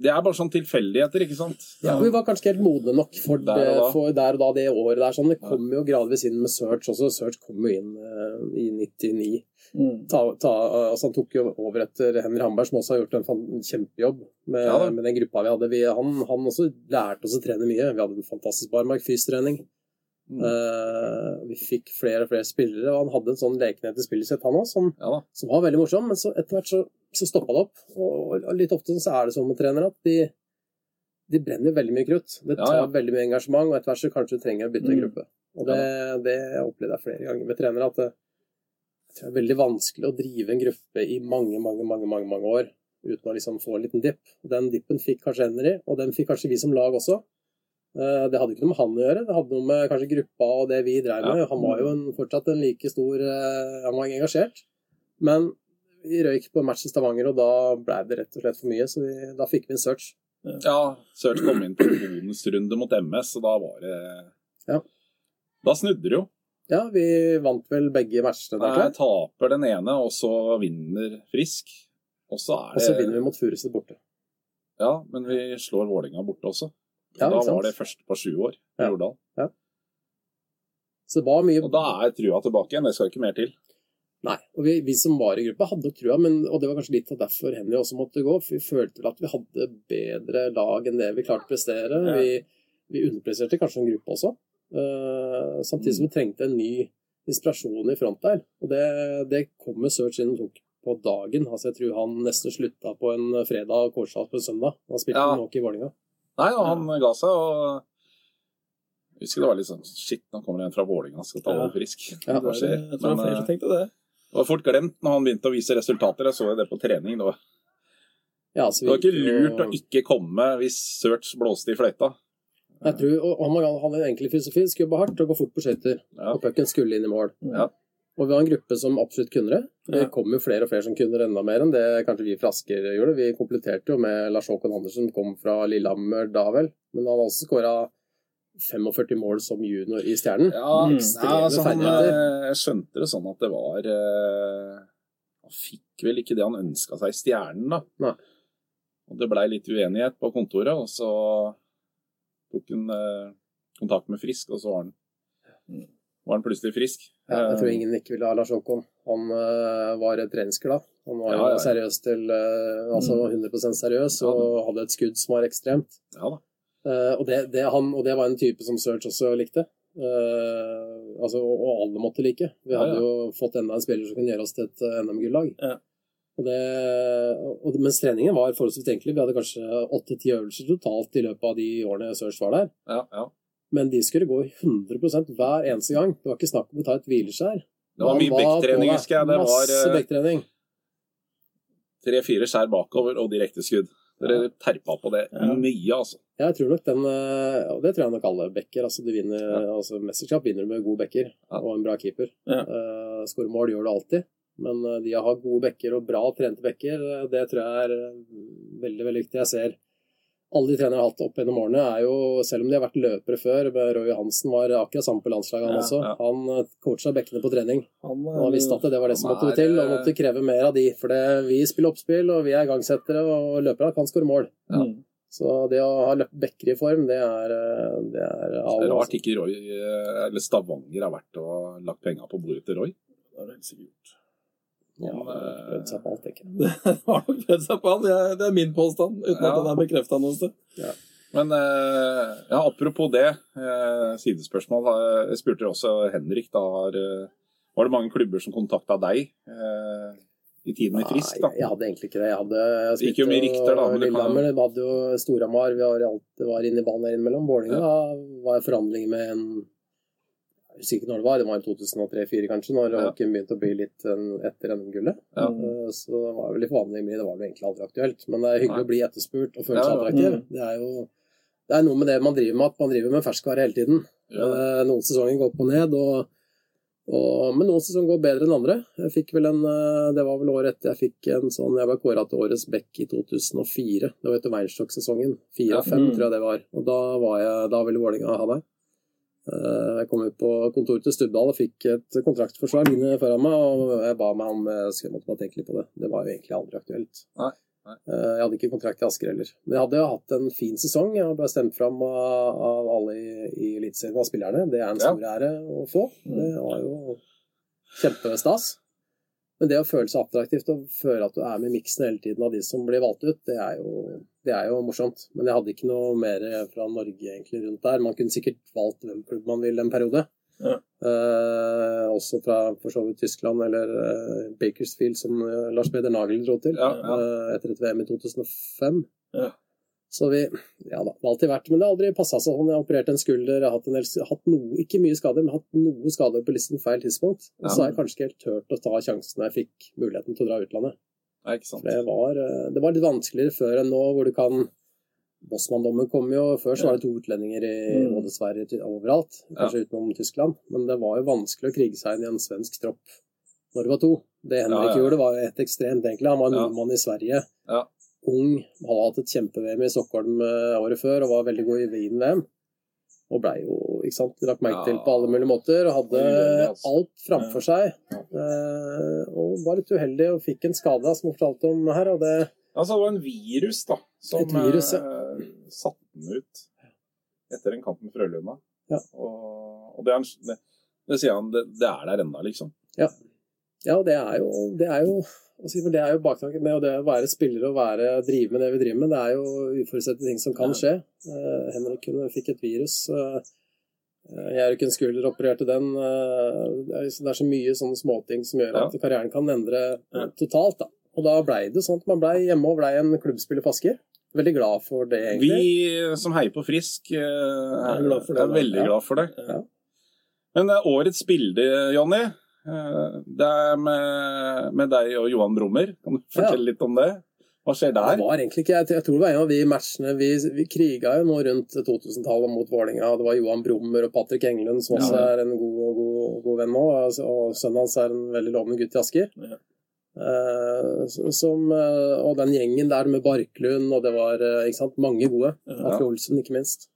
Det er bare sånn tilfeldigheter, ikke sant? Ja, vi var kanskje ikke helt modne nok for, Der og det, for der og da det året der. Sånn. Det kom jo gradvis inn med Search også. Search kom jo inn uh, i 99. Mm. Ta, ta, altså han tok jo over etter Henry Hamberg, som også har gjort en kjempejobb med, Ja med den gruppa vi hadde. Vi, han, han også lærte oss å trene mye. Vi hadde en fantastisk barmark fystrening. Mm. Uh, vi fikk flere og flere spillere, og han hadde en sånn lekenhet i spillesett, han òg, som, Ja som var veldig morsom. Men så etter hvert så, så stoppa det opp. Og, litt ofte så er det sånn med trenere at de, de brenner veldig mye krutt. Det tar ja. veldig mye engasjement, og etter hvert så kanskje du trenger å bytte Mm. gruppe. Og det, det opplevde jeg flere ganger med trenere, at det, det er veldig vanskelig å drive en gruppe i mange, mange, mange, mange, mange år uten å liksom få en liten dipp. Den dippen fikk kanskje Henry, og den fikk kanskje vi som lag også. Eh, Det hadde ikke noe med han å gjøre, det hadde noe med kanskje gruppa og det vi drev med. Ja. Han var jo en, fortsatt en like stor eh, Han var engasjert. Men vi røyk på match i Stavanger, og da ble det rett og slett for mye, så vi, da fikk vi en search. Ja, Search kom inn på bonusrunde mot MS, og da var det Ja. Da snudde det jo. Ja, vi vant vel begge matchene der, jeg. taper den ene, og så vinner Frisk. Og så er Og så vinner vi mot Furuset borte. Ja, men vi slår Vålinga borte også. Ja, da var det første på sju år i Ja. Jordal. Så det var mye Og da er trua tilbake igjen. Det skal ikke mer til. Nei. Og vi, vi som var i gruppa, hadde nok trua, men, og det var kanskje litt av derfor Henry også måtte gå. For vi følte vel at vi hadde bedre lag enn det vi klarte å prestere. Ja. Vi, vi underpresterte kanskje en gruppe også. uh, samtidig som vi trengte en ny inspirasjon i front der. Og det, det kom med Search inn og tok på dagen. Altså Jeg tror han nesten slutta på en fredag og Kårstad på en søndag. Han spilte Ja. nok i Vålerenga. Nei, og han ga seg, og jeg husker det var litt sånn Shit, nå kommer det en fra Vålinga skal ta over frisk. Ja, Det skjer? det Jeg tror det var Men, flere eh, som tenkte det. Det var fort glemt når han begynte å vise resultater. Jeg så det på trening. Det var, Ja, så det var ikke lurt å ikke komme hvis Search blåste i fløyta. Jeg tror, og Han hadde en enkel filosofi. Skulle jobbe hardt og gå fort på skøyter. Ja. Og pucken skulle inn i mål. Ja. Og vi var en gruppe som absolutt kunne det. Det kom jo flere og flere som kunne det enda mer enn det kanskje vi fra Asker gjorde. Vi kompletterte jo med Lars Håkon Andersen, kom fra Lillehammer da vel. Men han har også skåra 45 mål som junior i Stjernen. Ja, Mm. ja altså, han, ferdigheter. jeg skjønte det sånn at det var eh, Han fikk vel ikke det han ønska seg i Stjernen, da. Nei. Og det blei litt uenighet på kontoret, og så tok han eh, kontakt med Frisk, og så var han, var han plutselig frisk. Ja, jeg tror Eh, ingen ikke ville ha Lars Håkon. Han var et treningsglad. Han var Ja, ja, ja. seriøs til Altså 100 seriøs, Ja, og hadde et skudd som var ekstremt. Ja da. Eh, og, det, det, han, og det var en type som Search også likte. Uh, altså, og, og alle måtte like. Vi hadde ja. jo fått enda en spiller som kunne gjøre oss til et eh, NM-gullag. Ja. Mens treningen var forholdsvis enkel. Vi hadde kanskje åtte-ti øvelser totalt i løpet av de årene Search var der. Ja, ja. Men de skulle gå 100 hver eneste gang. Det var ikke snakk om å ta et hvileskjær. Det var mye bekktrening, husker jeg. Det var Masse bekktrening. tre-fire skjær bakover og direkteskudd. Dere terpa på det mye, altså. Jeg tror nok den, eh, og det tror jeg nok alle backer. Altså, du vinner, altså Mesterskap vinner du med gode backer og en bra keeper. Ja. Uh, Skåre mål gjør du alltid, men eh, de å ha gode backer og bra trente backer, eh, det tror jeg er eh, veldig veldig viktig. Jeg ser alle de trenere jeg har hatt opp gjennom årene, er jo, selv om de har vært løpere før men Roy Johansen var akkurat samme på landslaget, han Ja, også. ja. Han eh, coacha bekkene på trening. Han, Og han visste at det var det som måtte er, til, og eh, måtte kreve mer av de. For det, vi spiller oppspill, og vi er igangsettere, og løpere kan skåre mål. Ja. Mm. Så det å ha løpt bekker i form, det er, eh, det er Det er rart ikke Roy, eller Stavanger har vært og lagt penga på bordet til Roy. Det er det helt sikkert gjort. Ja, eh, prøvd seg på alt, tenker jeg. Det har nok prøvd seg på alt. Det er- min påstand, uten Ja. at den er bekrefta noe sted. Men eh, ja, apropos det, eh, sidespørsmål. Jeg spurte også Henrik. da har, Var det mange klubber som kontakta deg eh, i tiden i Frisk? da? Nei, jeg hadde egentlig ikke det. Jeg hadde jeg jo mye rykter, da, men det kan- Lillehammer, hadde jo Storhamar, vi var, alt var inne i banen der innimellom. Vålerenga var i forhandlinger med en Jeg husker ikke når det var, det var i 2003-2004 kanskje, når Ja. hockeyen begynte å bli litt en, etter NM-gullet. Ja. Eh, Så det var vel i forhandlinger det var vel egentlig aldri aktuelt. Men det er hyggelig Nei. å bli etterspurt og føle seg ja. attraktiv. Mm. Det er jo det er noe med det man driver med, at man driver med ferskvare hele tiden. Ja. Eh, Noen sesonger går opp og ned, og, og, men noen sesonger går bedre enn andre. Jeg fikk vel en, eh, Det var vel året etter jeg fikk en sånn Jeg var kåra til årets back i 2004. Det var etter Weinstock-sesongen. Fire og fem, Mm. tror jeg det var. Og da, var jeg, da ville Vålerenga ha meg. Eh, Jeg kom ut på kontoret til Stubdal og fikk et kontraktforsvar mine foran meg, og jeg ba meg om jeg måtte bare tenke litt på det. Det var jo egentlig aldri aktuelt. Nei, nei. Eh, Jeg hadde ikke kontrakt i Asker heller. Men jeg hadde jo hatt en fin sesong. Jeg ble stemt fram av, av alle i, i Eliteserien av spillerne. Det er en Ja. stor ære å få. Det var jo kjempestas. Men det å føle seg attraktivt og føle at du er med i miksen hele tiden av de som blir valgt ut, det er jo, det er jo morsomt. Men jeg hadde ikke noe mer fra Norge egentlig rundt der. Man kunne sikkert valgt hvem klubb man vil en periode. Ja. Eh, også fra for så vidt Tyskland eller eh, Bakersfield, som eh, Lars Peder Nagel dro til Ja, ja. eh, etter et VM i 2005. Ja. Så vi Ja da, det har alltid vært Men det har aldri passa sånn. Jeg har operert en skulder, jeg har hatt, en del, hatt noe, ikke mye skader, men hatt noe skader på listen feil tidspunkt. Og så Ja. har jeg kanskje ikke helt turt å ta sjansen jeg fikk muligheten til å dra utlandet. Ja. Det var, eh, det var litt vanskeligere før enn nå, hvor du kan Bosman-dommen kom jo Før så var det to utlendinger i Mm. både Sverige og overalt, kanskje utenom Tyskland. Men det var jo vanskelig å krige seg inn i en svensk tropp når det var to. Det Henrik Ja, ja. gjorde, var et ekstremt, egentlig. Han var Ja. nordmann i Sverige. Ung, hadde hatt et kjempe-VM i Stockholm eh, året før og var veldig god i Wien-VM. Og blei jo ikke sant, lagt merke til på alle mulige måter. Og hadde altså. alt framfor seg. Eh, og var litt uheldig og fikk en skade, som hun fortalte om her. Og det Altså, det var en virus da, som virus, ja. eh, satte den ut etter en kamp med Frølunda. Ja. Og, og det, er, det, det sier han, det, det er der ennå, liksom. Ja, ja det er jo, det er jo for det er jo baktanken med det å være spiller og være, drive med det vi driver med. Det er jo uforutsette ting som kan skje. Eh, Henrik fikk et virus. Uh, jeg røk en skulder, opererte den. eh, det, er, så mye sånne småting som gjør at karrieren kan endre totalt. da. Og da blei det sånn at man blei hjemme og blei en klubbspiller på Asker. Veldig glad for det, egentlig. Vi som heier på Frisk, eh, er, Er glad det, er veldig Ja. glad for det. Ja. Men eh, årets bilde, Jonny, eh, det er med, med deg og Johan Brummer. Kan du fortelle litt om det? Hva skjer Det der? var egentlig ikke, jeg, tror det var en av de matchene Vi, vi kriga jo nå rundt 2000-tallet mot Vålinga. Det var Johan Brummer og Patrick Englund, som også Ja. er en god, god, god venn nå. Og sønnen hans er en veldig lovende gutt i Asker. Ja. Eh, som, eh, og den gjengen der med Barklund, og det var eh, ikke sant, mange gode. Ja. Atle Olsen, ikke minst.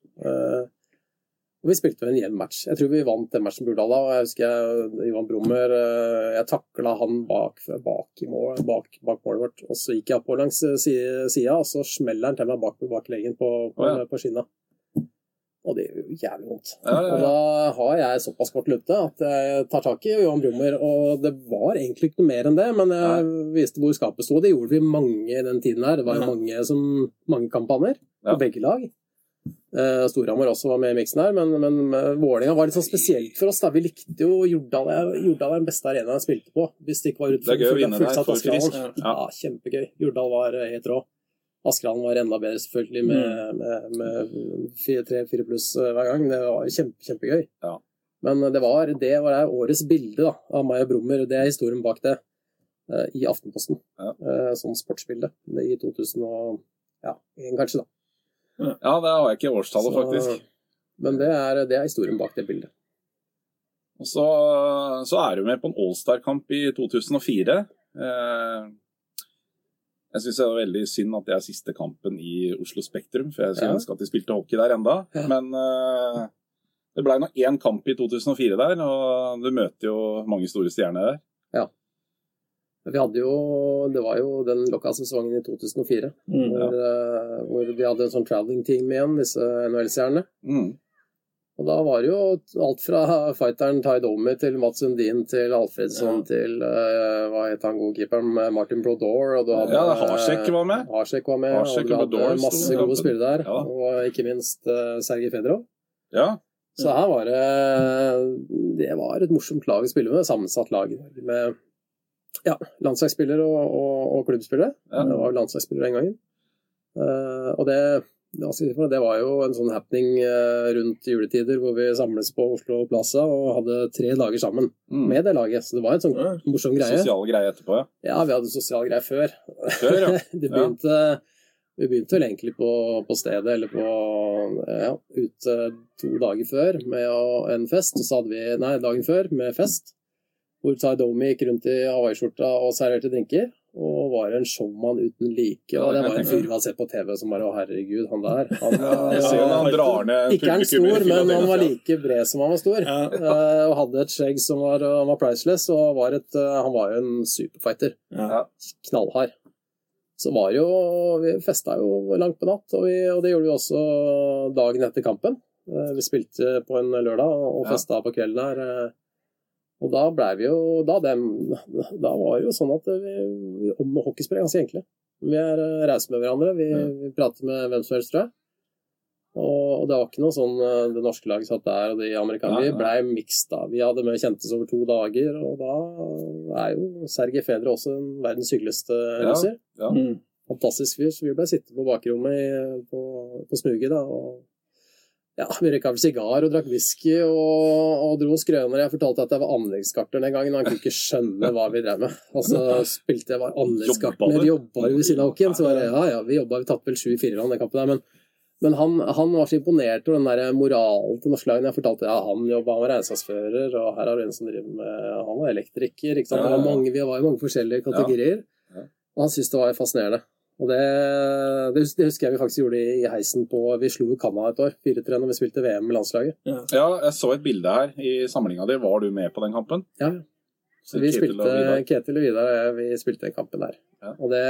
Og vi spilte en jevn match. Jeg tror vi vant den matchen Burdal da. og Jeg husker jeg, Johan Brummer eh, Jeg takla han bak, bak, i mål, bak, bak målet vårt. Og så gikk jeg oppover langs eh, sida, og så smeller han til meg bak, bak leggen på, på, oh, ja. på skinna. Og det gjør jo jævlig vondt. Ja, ja, Og da har jeg såpass kort lunte at jeg tar tak i Johan Brummer. Og det var egentlig ikke noe mer enn det, men jeg viste hvor skapet sto. Det gjorde vi mange i den tiden her. Det var jo mange, som, mange kampanjer Ja. på begge lag. Eh, Storhamar også var med i miksen her, men, men eh, Vålerenga var litt sånn spesielt for oss. da. Vi likte jo Jordal. Jordal er den beste arenaen jeg spilte på. Hvis det ikke var Det er gøy å vinne der, fullsatt for Askerhallen. Ja. Ja, kjempegøy. Jordal var eh, helt rå. Askerhallen var enda bedre, selvfølgelig, med, Mm. med, med fire- tre-fire pluss eh, hver gang. Det var kjempe, kjempegøy. Ja. Men det var, det var årets bilde da, av meg og Brummer. Det er historien bak det. eh, I Aftenposten. Ja. Eh, Sånn sportsbilde. Det I 2001, kanskje, da. Ja, det har jeg ikke årstallet, faktisk. Men det er, det er historien bak det bildet. Og så, så er du med på en Allstar-kamp i 2004. Eh, jeg syns det er veldig synd at det er siste kampen i Oslo Spektrum, for jeg skulle Ja. ønske at de spilte hockey der enda. Ja. Men eh, det ble nå én kamp i 2004 der, og du møter jo mange store stjerner der. Vi hadde jo, Det var jo den lokka-sesongen i 2004 Mm. hvor, uh, hvor de hadde en sånn traveling team igjen, disse NHL-stjernene. Mm. Og da var det jo alt fra fighteren Ty Domi til Mats Sundin til Alfredsson Ja. til uh, hva het han godkeeperen, Martin Brodor. Og du hadde, Ja, Harsek var med. Harsek var med, Harsek og du hadde masse i gode spillere der. Ja. Og ikke minst uh, Sergej Fedrov. Ja. Så her var det Det var et morsomt lag å spille med. Sammensatt lag med ja, landslagsspiller og, og, og klubbspiller. Ja. Det var jo landslagsspillere den gangen. Eh, og det, jeg det var jo en sånn happening eh, rundt juletider hvor vi samles på Oslo Plaza og hadde tre dager sammen Mm. med det laget. Så det var en sånn Ja. morsom greie. Sosial greie etterpå, ja. Ja, vi hadde sosial greie før. Før, ja. [laughs] det begynte, Vi begynte vel egentlig på, på stedet, eller på ja, ute to dager før med å, en fest. Og så hadde vi Nei, dagen før med fest. Hvor Ty Domi gikk rundt i hawaiiskjorta og serverte drinker. Og var en showman uten like. Og det var en fyr vi hadde sett på TV som bare Å, herregud, han der. Han, ja, han drar ned ikke er han stor, men han var like bred som han var stor. Ja. [laughs] Eh, og hadde et skjegg som var, han var priceless, og var et, eh, han var jo en superfighter Ja. knallhard. Så var jo Vi festa jo langt på natt, og, vi, og det gjorde vi også dagen etter kampen. Eh, Vi spilte på en lørdag og festa på kvelden her. Og da blei vi jo Da, dem, da var det jo sånn at vi, om hockeyspill er ganske enkle. Vi er eh, rause med hverandre. Vi, Ja. vi prater med hvem som helst, tror jeg. Og, og det var ikke noe sånn eh, det norske laget satt der, og de amerikanerne. Vi blei mixed, da. Vi hadde med kjentes over to dager, og da er jo Sergej Fedre også en verdens hyggeligste Ja. russer. Mm. Fantastisk fyr, så vi ble sittende på bakrommet i, på, på smuget, da. og ja, Vi røyka vel sigar og drakk whisky og, og dro skrøner. Jeg fortalte at jeg var anleggsgartner den gangen. Han kunne ikke skjønne hva vi drev med. Og så spilte jeg var anleggsgartner, Jobba jo ved siden av hockeyen? Så var det ja, ja, vi jobba, vi tapte vel sju i firerne den kampen der. Men, men han, han var så imponert over den der moralen til norske lagene. Jeg fortalte ja, han jobba, han var regnskapsfører, og her har du en som driver med Han var elektriker. ikke sant? Det var mange, vi var i mange forskjellige kategorier. Og han syntes det var fascinerende. Og det, det, husker jeg vi faktisk gjorde i i heisen på Vi slo jo Canada et år, 4-3, når vi spilte VM med landslaget. Ja. Ja, jeg så et bilde her i samlinga di. Var du med på den kampen? Ja, så vi Ketil spilte, Vidar. Ketil og Vidar og jeg, vi spilte den kampen der. Ja. Og det,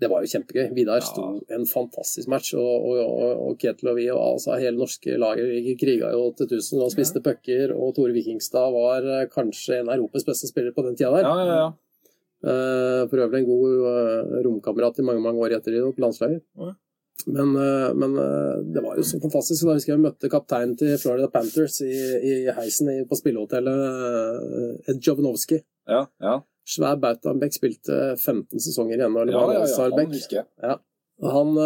det var jo kjempegøy. Vidar Ja. sto en fantastisk match, og, og, og, og Ketil og vi og altså, hele norske laget vi kriga jo til tusen og spiste pucker, og Tore Vikingstad var eh, kanskje en av Europas beste spillere på den tida der. Ja, ja, ja. Eh, For øvrig en god eh, romkamerat i mange mange år etter det på landslaget. Men, eh, men det var jo så fantastisk. Da husker jeg vi møtte kapteinen til Florida Panthers i, i heisen i, på spillehotellet, eh, Ed Jovanovski. ja, ja. Svær Bautanbekk spilte 15 sesonger igjen. Eller ja, ja, ja. Han husker jeg. Ja. Han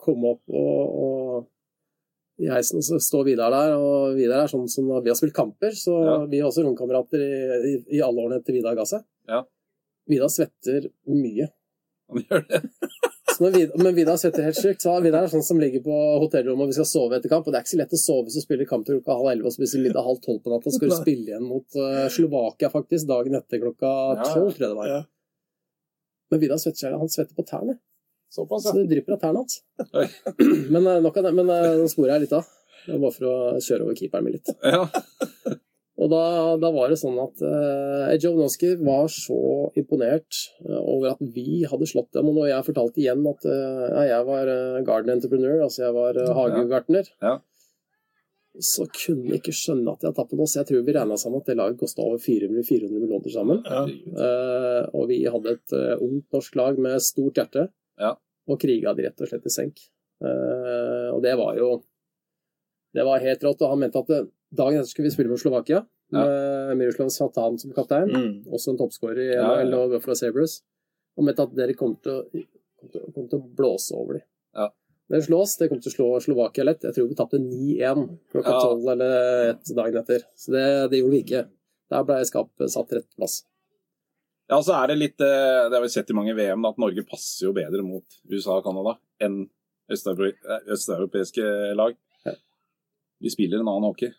kom opp og, og i heisen, og så står Vidar der. Og Vidar er sånn som vi har spilt kamper, så Ja. vi er også romkamerater i, i, i alle årene etter Vidar ga seg. Ja. Vidar svetter mye. Han gjør det. [laughs] Så Vidar, men Vidar svetter helt. Så Vidar er sånn som ligger på hotellrommet og vi skal sove etter kamp. Og det er ikke så lett å sove hvis du spiller kamp til klokka halv elleve og spiser middag halv tolv på natta. Så skal du spille igjen mot uh, Slovakia faktisk dagen etter klokka tolv, tror jeg det var. Ja. Men Vidar svetter seg, han svetter på tærne. Såpass, Så ja. det drypper av tærne hans. [clears throat] Men uh, nok av det. Men uh, nå sporer jeg litt av. Bare for å kjøre over keeperen min litt. ja. Og da, da var det sånn at uh, Jovanovskij var så imponert eh, over at vi hadde slått dem. Og når jeg fortalte igjen at eh, jeg var eh, garden entrepreneur, altså jeg var uh, hagegartner, Ja. så kunne vi ikke skjønne at de hadde tapt på oss. Jeg tror vi regna sammen at det laget kosta over 400, 400 millioner sammen. Ja. Eh, og vi hadde et eh, ungt norsk lag med stort hjerte. Ja. Og kriga de rett og slett i senk. Eh, og det var jo Det var helt rått. Og han mente at eh, dagen etter skulle vi spille mot Slovakia, med Miroslav Svatan som kaptein, Mm. også en toppskårer i NHL ja, ja. Og Buffalo Sabres, og mente at dere kom til å, kom til, å blåse over dem. Ja. Dere slås, dere kom til å slå Slovakia lett. Jeg tror vi tapte 9-1 klokka Ja. 12 eller et dagen etter. Så det, det gjorde vi ikke. Der ble skapet satt rett plass. Ja, så er det litt eh, Det har vi sett i mange VM, da, at Norge passer jo bedre mot USA og Canada enn eh, østeuropeiske lag. Ja. Vi spiller en annen hockey.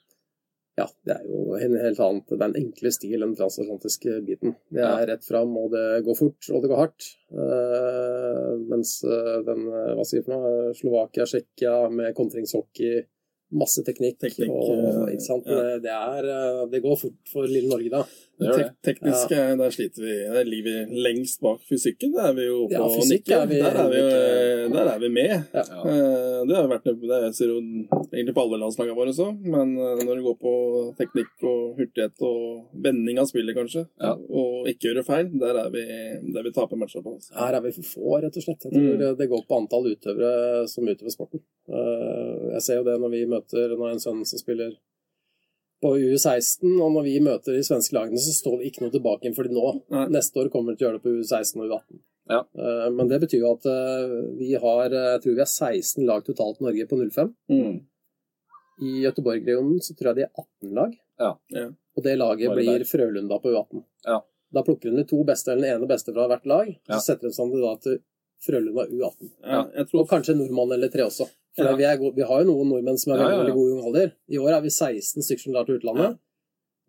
Ja, det er jo en helt annet. Det er en enklere stil enn den transatlantiske biten. Det er rett fram, og det går fort, og det går hardt. Uh, mens eh, den, eh, hva sier jeg for noe, Slovakia, Tsjekkia med kontringshockey, masse teknikk, Teknikk, og eh, ja. Det, er, eh, det går fort for lille Norge, da. Det. Tek teknisk, ja. der sliter vi. Der ligger vi lengst bak fysikken. Der er vi jo på Ja, fysikk nikket. er vi der, er vi, der er vi med. Ja. Eh, Det har vært det ser jo egentlig på alle landslagene våre også, men eh, når det går på teknikk og hurtighet og vending av spillet, kanskje, og ikke gjøre feil, der er vi, der vi taper matcher på. Altså. Her er vi for få, rett og slett. Jeg tror Mm. det går på antall utøvere som utøver sporten. Eh, Jeg ser jo det når vi møter Når jeg har en sønn som spiller på U16, og når vi møter de svenske lagene, så står vi ikke noe tilbake igjen for de nå. Nei. Neste år kommer vi til å gjøre det på U16 og U18. Ja. Eh, Men det betyr jo at eh, vi har eh, Jeg tror vi har 16 lag totalt i Norge på 05. Mm. I Gøteborg-regionen så tror jeg de er 18 lag. Ja. Ja. Og det laget Bare blir der. Frølunda på U18. Ja. Da plukker de de to beste eller den ene beste fra hvert lag, så setter de seg da til Frølunda U18. Ja, jeg Og kanskje nordmann eller tre også. For Ja. vi, er vi har jo noen nordmenn som er veldig, veldig gode i ung alder. I år er vi 16 stykker som drar til utlandet.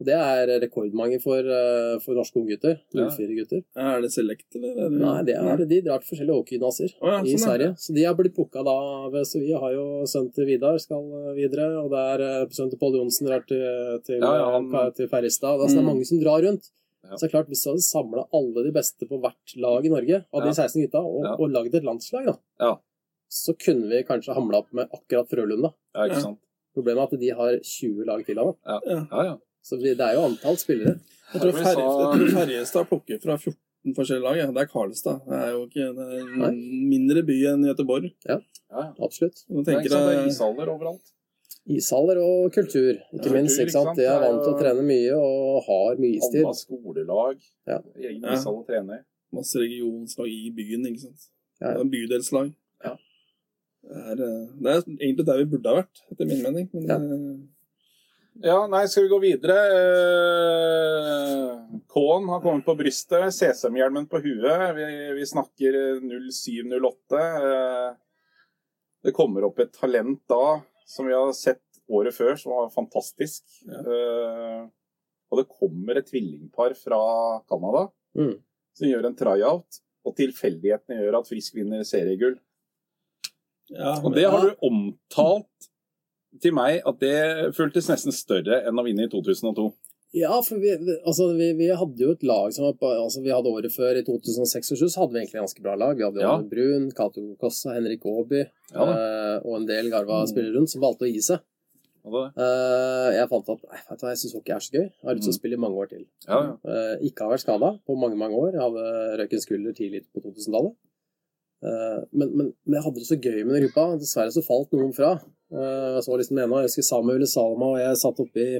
Og det er rekordmange for, eh, for norske unggutter. Ja. 04-gutter. Er det Select, eller? Er. Nei, det er, de drar til forskjellige hockeygymnaser oh, i sånn er Sverige. Så de har blitt booka da Så vi har jo sønnen til Vidar skal eh, videre, og det er eh, sønnen til Pål Johnsen drar til, til, Ja, han- til Ferrestad. Altså, det er Mm. mange som drar rundt. Ja. Så det er klart, hvis vi hadde samla alle de beste på hvert lag i Norge, av Ja. de 16 gutta, og, Ja. og lagd et landslag, da, Ja. så kunne vi kanskje hamla opp med akkurat Frølund. Ja, ikke Ja. sant. Problemet er at de har 20 lag til Da. Ja. Ja, ja. Så det er jo antall spillere. Jeg tror, Ferje, jeg tror Ferjestad plukker fra 14 forskjellige lag. Ja. Det er Karlstad. Det er jo ikke det er en Nei. mindre by enn Gøteborg. ja, ja. Absolutt. Nå Det er, tenker ikke sant, det er ishaller overalt. Ishaller og kultur, ikke Ja, minst. kultur, ikke sant? De er vant til å trene mye og har mye Alle istid. har skolelag. Ja. Egen Ja. ishall å trene i. masse regionslag i byen, ikke sant. Ja. Det er bydelslag. Ja. Det er, eh, det er egentlig der vi burde ha vært, etter min mening. Men Ja. eh, Ja, nei, skal vi gå videre? Eh, K-en har kommet på brystet. CSM-hjelmen på huet. Vi, vi snakker 0708. Eh, Det kommer opp et talent da som vi har sett året før, som var fantastisk. Ja. Uh, Og det kommer et tvillingpar fra Canada Mm. som gjør en tryout. Og tilfeldighetene gjør at Frisk vinner seriegull. ja, Og det har du omtalt til meg at det føltes nesten større enn å vinne i 2002. Ja, for vi, altså, vi, vi hadde jo et lag som var altså, Vi hadde året før, i 2006 og 2007, så hadde vi egentlig ganske bra lag. Vi hadde Ja. Jonny Brun, Cato Kossa, Henrik Aaby Ja eh, og en del garva Mm. rundt som valgte å gi seg. Hadde. Eh, jeg fant at nei, vet du hva, jeg syns hockey er så gøy. Jeg har lyst til å Mm. spille i mange år til. Ja, ja. Eh, ikke har vært skada på mange mange år. Jeg hadde røyken skulder tidlig på 2000-tallet. Eh, men, men, men jeg hadde det så gøy med den gruppa. Dessverre så falt noen fra. Jeg så liksom den ene, jeg husker Samuel Salma og jeg satt oppe i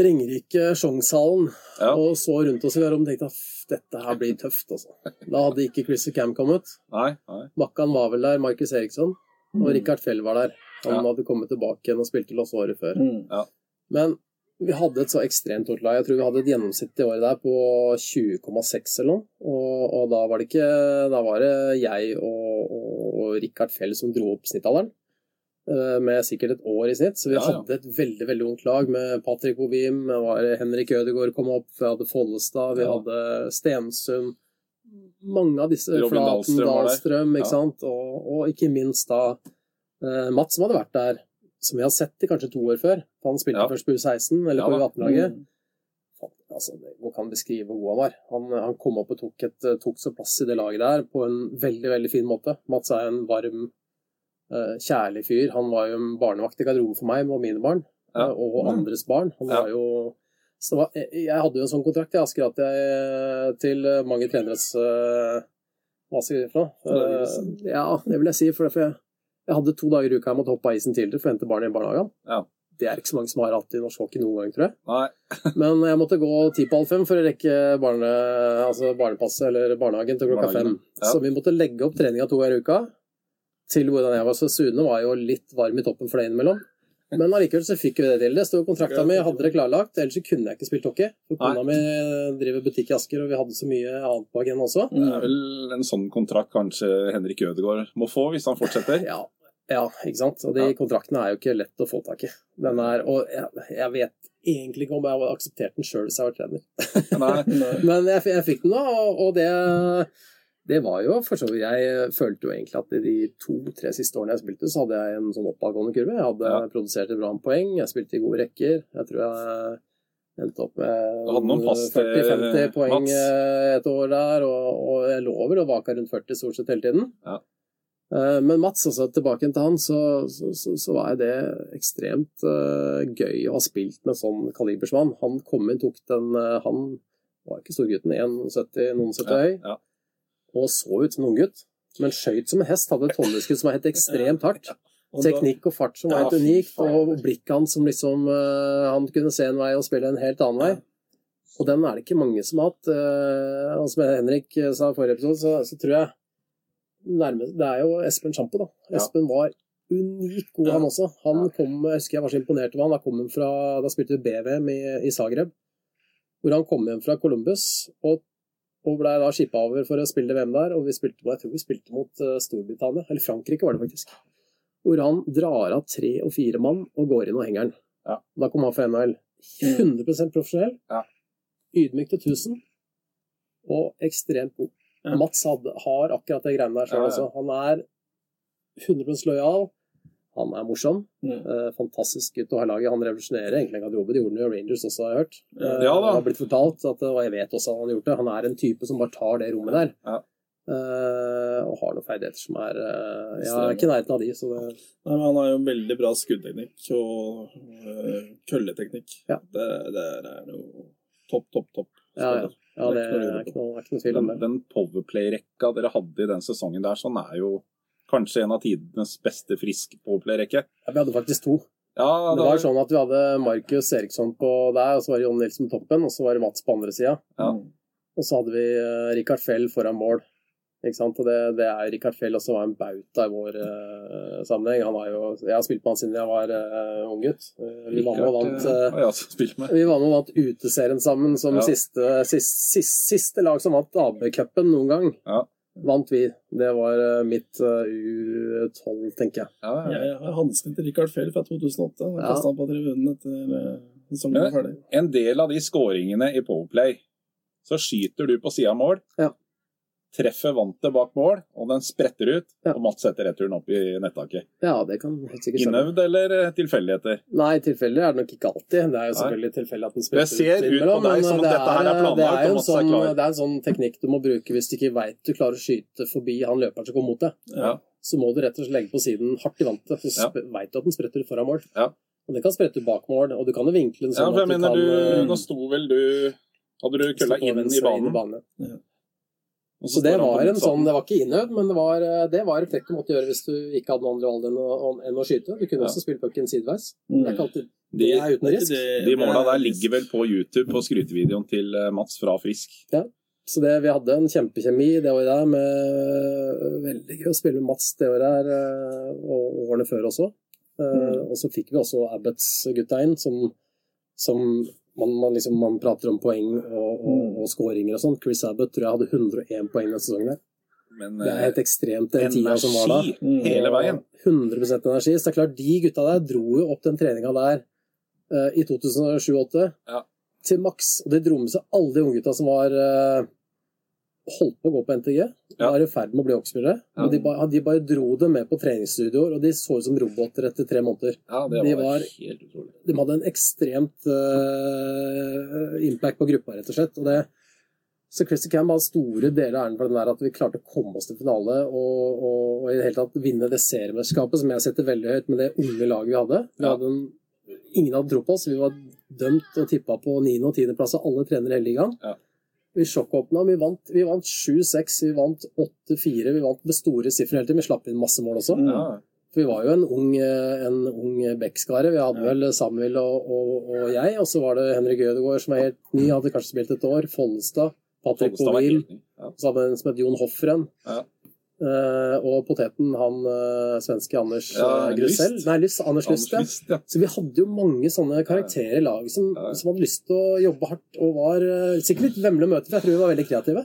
Ringerike Sjongshallen ja. og så rundt oss i rommet og tenkte at dette her blir tøft. Altså. Da hadde ikke Chrissy Cam kommet. Nei, nei. Makkan var vel der, Markus Eriksson. Og Richard Fell var der. Han Ja. hadde kommet tilbake igjen og spilte loss året før. Mm. Men vi hadde et så ekstremt stort lag. Jeg tror vi hadde et gjennomsnitt i året der på 20,6 eller noe. Og, og da var det ikke Da var det jeg og, og, og Richard Fell som dro opp snittalderen. Eh, Med sikkert et år i snitt. Så vi Ja, ja. hadde et veldig veldig ungt lag med Patrick Bovim, Henrik Ødegaard kom opp, vi hadde Follestad, vi Ja. hadde Stensund Mange av disse. Robin Flaten, Dahlstrøm ikke sant. Og, og ikke minst da eh, Mats, som hadde vært der som vi hadde sett i kanskje to år før. Han spilte først på U16, eller på. U18-laget. Mm. Altså, hvor kan beskrive hvor han var? Han, han kom opp og tok, et, tok så plass i det laget der på en veldig veldig fin måte. Mats er en varm, eh, kjærlig fyr. Han var jo en barnevakt i garderoben for meg og mine barn, Ja. eh, og andres barn. Han Ja. var jo så var, jeg jeg hadde jo en sånn kontrakt i Asker at jeg til mange treneres eh, Hva skal jeg si for noe? Eh, Ja, det vil jeg si. For jeg, jeg hadde to dager i uka jeg måtte hoppe av isen tidligere for å hente barnet i barnehagen. Ja. Det er ikke så mange som har hatt i norsk hockey noen gang, tror jeg. Nei. [laughs] Men jeg måtte gå ti på halv fem for å rekke barne, altså barnepasset eller barnehagen til klokka fem. Ja. Så vi måtte legge opp treninga to ganger i uka. Til hvordan jeg var så Sune var jo litt varm i toppen for det innimellom. Men allikevel så fikk vi det til. Det sto i kontrakta mi, hadde det klarlagt. Ellers så kunne jeg ikke spilt hockey. Kona mi driver butikk i Asker, og vi hadde så mye annet på agendaen også. Det er vel en sånn kontrakt kanskje Henrik Ødegaard må få hvis han fortsetter. Ja, ja ikke sant. Og de kontraktene er jo ikke lett å få tak i. Den er, og jeg, jeg vet egentlig ikke om jeg hadde akseptert den sjøl hvis jeg var trener. Nei. Nei. [laughs] Men jeg, jeg fikk den da, og- og det, det var jo for så vidt Jeg følte jo egentlig at i de to-tre siste årene jeg spilte, så hadde jeg en sånn oppadgående kurve. Jeg hadde Ja. produsert et bra med poeng, jeg spilte i gode rekker. Jeg tror jeg endte opp med Du hadde noen faste, 40-50 poeng Mats. eh, et år der, og, og jeg lå vel og vaka rundt 40 stort sett hele tiden. Ja. Eh, Men Mats, altså, tilbake til han, så, så, så, så var det ekstremt uh, gøy å ha spilt med sånn kalibersmann. Han kom inn, tok den uh, Han var ikke storgutten, 1,70, noen 70 høy, Ja, ja. Og så ut som en unggutt. Men skøyt som en hest, hadde et tåleskudd som var helt ekstremt [laughs] hardt. Teknikk og fart som var helt unikt, og blikket hans som liksom eh, Han kunne se en vei og spille en helt annen vei. Og den er det ikke mange som har hatt. eh, og som Henrik sa i forrige episode, så, så tror jeg nærmest, Det er jo Espen Sjampo, da. Espen var unikt god, han også. Han kom, jeg husker jeg var så imponert over han. Da kom han fra, da spilte vi BVM i, i Zagreb. Hvor han kom hjem fra Columbus og, og ble da skippa over for å spille VM der. Og vi spilte, jeg tror vi spilte mot eh, Storbritannia, eller Frankrike var det faktisk. Hvor han drar av tre og fire mann og går inn og henger den. Ja. Da kom han fra NHL. 100 profesjonell. Ja. Ydmyk til 1000. Og ekstremt god. Ja. Mats had, har akkurat det greiene der sjøl også. Han er 100% lojal. Han er morsom. Mm. Eh, fantastisk gutt å ha i laget. Han revolusjonerer egentlig en garderobe. Det gjorde han jo Rangers også, har jeg hørt. Ja. Eh, Ja da. Det har blitt fortalt, at, og jeg vet også at han har gjort det. Han er en type som bare tar det rommet der. Ja. Eh, og har noen ferdigheter som er eh, Jeg er ikke i nærheten av de, så det Nei, men Han har jo veldig bra skuddteknikk og øh, kølleteknikk. Ja. Det, det er jo topp, topp, topp. Ja, ja. ja det er ikke noe er ikke noe, tvil om det. den powerplay-rekka dere hadde i den sesongen der, sånn er jo kanskje en av tidenes beste frisk powerplay-rekke. Ja, vi hadde faktisk to. Ja, Det var sånn at vi hadde Markus Eriksson på der, og så var det Jon Nilsen på toppen, og så var det Mats på andre sida. Ja. Og så hadde vi uh, Rikard Fell foran mål. Ikke sant? Og det, det er Rikard Fell også var en bauta i vår uh, sammenheng. Han jo, jeg har spilt med han siden jeg var uh, unggutt. Uh, vi var vant eh, spilte vi var med og vant Uteserien sammen som Ja. siste, siste, siste, siste lag som vant AB-cupen noen gang. Ja. Vant vi. Det var eh, mitt eh, U12, tenker jeg. Ja, ja. Jeg har hansken til Richard Fell fra 2008. Jeg Ja. kastet han på tribunen etter øh, sesongen var ferdig. En del av de skåringene i powerplay, så skyter du på sida av mål. Ja. Treffer vantet bak mål, og den spretter ut. Ja. Og Mats setter returen opp i nettaket. Ja, det kan helt sikkert stemme. Innøvd eller eh, tilfeldigheter? Nei, tilfeldig er det nok ikke alltid. Det er jo selvfølgelig tilfeldig at den spretter ut. Det ser ut på deg som om det dette her er planlagt, det er jo og Mats sånn, er klar. det er en sånn teknikk du må bruke hvis du ikke veit du klarer å skyte forbi han løperen som kommer mot deg. Ja. Så må du rett og slett legge på siden hardt i vantet, så Ja. ja. veit du at den spretter ut foran mål. Ja. Og den kan sprette ut bak mål, og du kan jo vinkle den Ja, sånn for jeg at du mener kan du eh, Nå sto vel du Hadde du kølla inn i banen? inn banen? og Så det var en sånn, det var ikke innøvd, men det var, eh, det var et trekk du måtte gjøre hvis du ikke hadde noen andre valg enn å, enn å skyte. Du kunne Ja. også spille pucken sideveis. Mm. Det er ikke alltid De, det er uten risk. de måla der ligger vel på YouTube på skrytevideoen til eh, Mats fra Frisk. Ja. Så det, vi hadde en kjempekjemi det året der, med veldig gøy å spille med Mats det året her, eh, og årene før også. Mm. Og så fikk vi også Abbots-gutta inn, som, som man, man, liksom, man prater om poeng og, og, og skåringer og sånn. Chris Abbott tror jeg hadde 101 poeng den sesongen der. Men Det er eh, helt ekstremt, den tida som var da. energi Mm. hele veien. 100% energi. Så det er klart, de gutta der dro jo opp den treninga der uh, i 2007-2008 Ja. til maks. Og det dro med seg alle de unggutta som var eh, holdt på å gå på NTG. Ja. Var i ferd med å bli hockeyspillere. Ja. De, ba, de bare dro dem med på treningsstudioer, og de så ut som roboter etter tre måneder. Ja, det De var, var- helt utrolig. De hadde en ekstremt uh, impact på gruppa, rett og slett. Og det, så Christy Cam har store deler av æren for den der at vi klarte å komme oss til finale og, og, og i det hele tatt vinne det seriemesterskapet, som jeg setter veldig høyt med det unge laget vi hadde. Vi hadde en, ingen hadde tro på oss. Vi var dømt og tippa på 9. og 10. plass av alle trenere i hele ligaen. Ja. Vi sjokkåpna. Vi vant, vi vant 7-6, vi vant 8-4. Vi vant med store sifre hele tiden. Vi slapp inn masse mål også. Mm. Ja. For vi var jo en ung, eh, en ung bekkskare. Vi hadde vel Samuel og, og, og jeg, og så var det Henrik Ødegaard som er helt ny, hadde kanskje spilt et år. Follestad. Patrick Bovin. Ja. Så hadde vi en som het Jon Hoffren. Ja. Eh, og poteten han uh, svenske Anders Ja, uh, Grusell. Lyst. Nei, Lyst, Anders Lyst, ja. Ja. Så vi hadde jo mange sånne karakterer i laget som, som hadde lyst til å jobbe hardt og var eh, sikkert litt vemmelig å møte, for jeg tror vi var veldig kreative.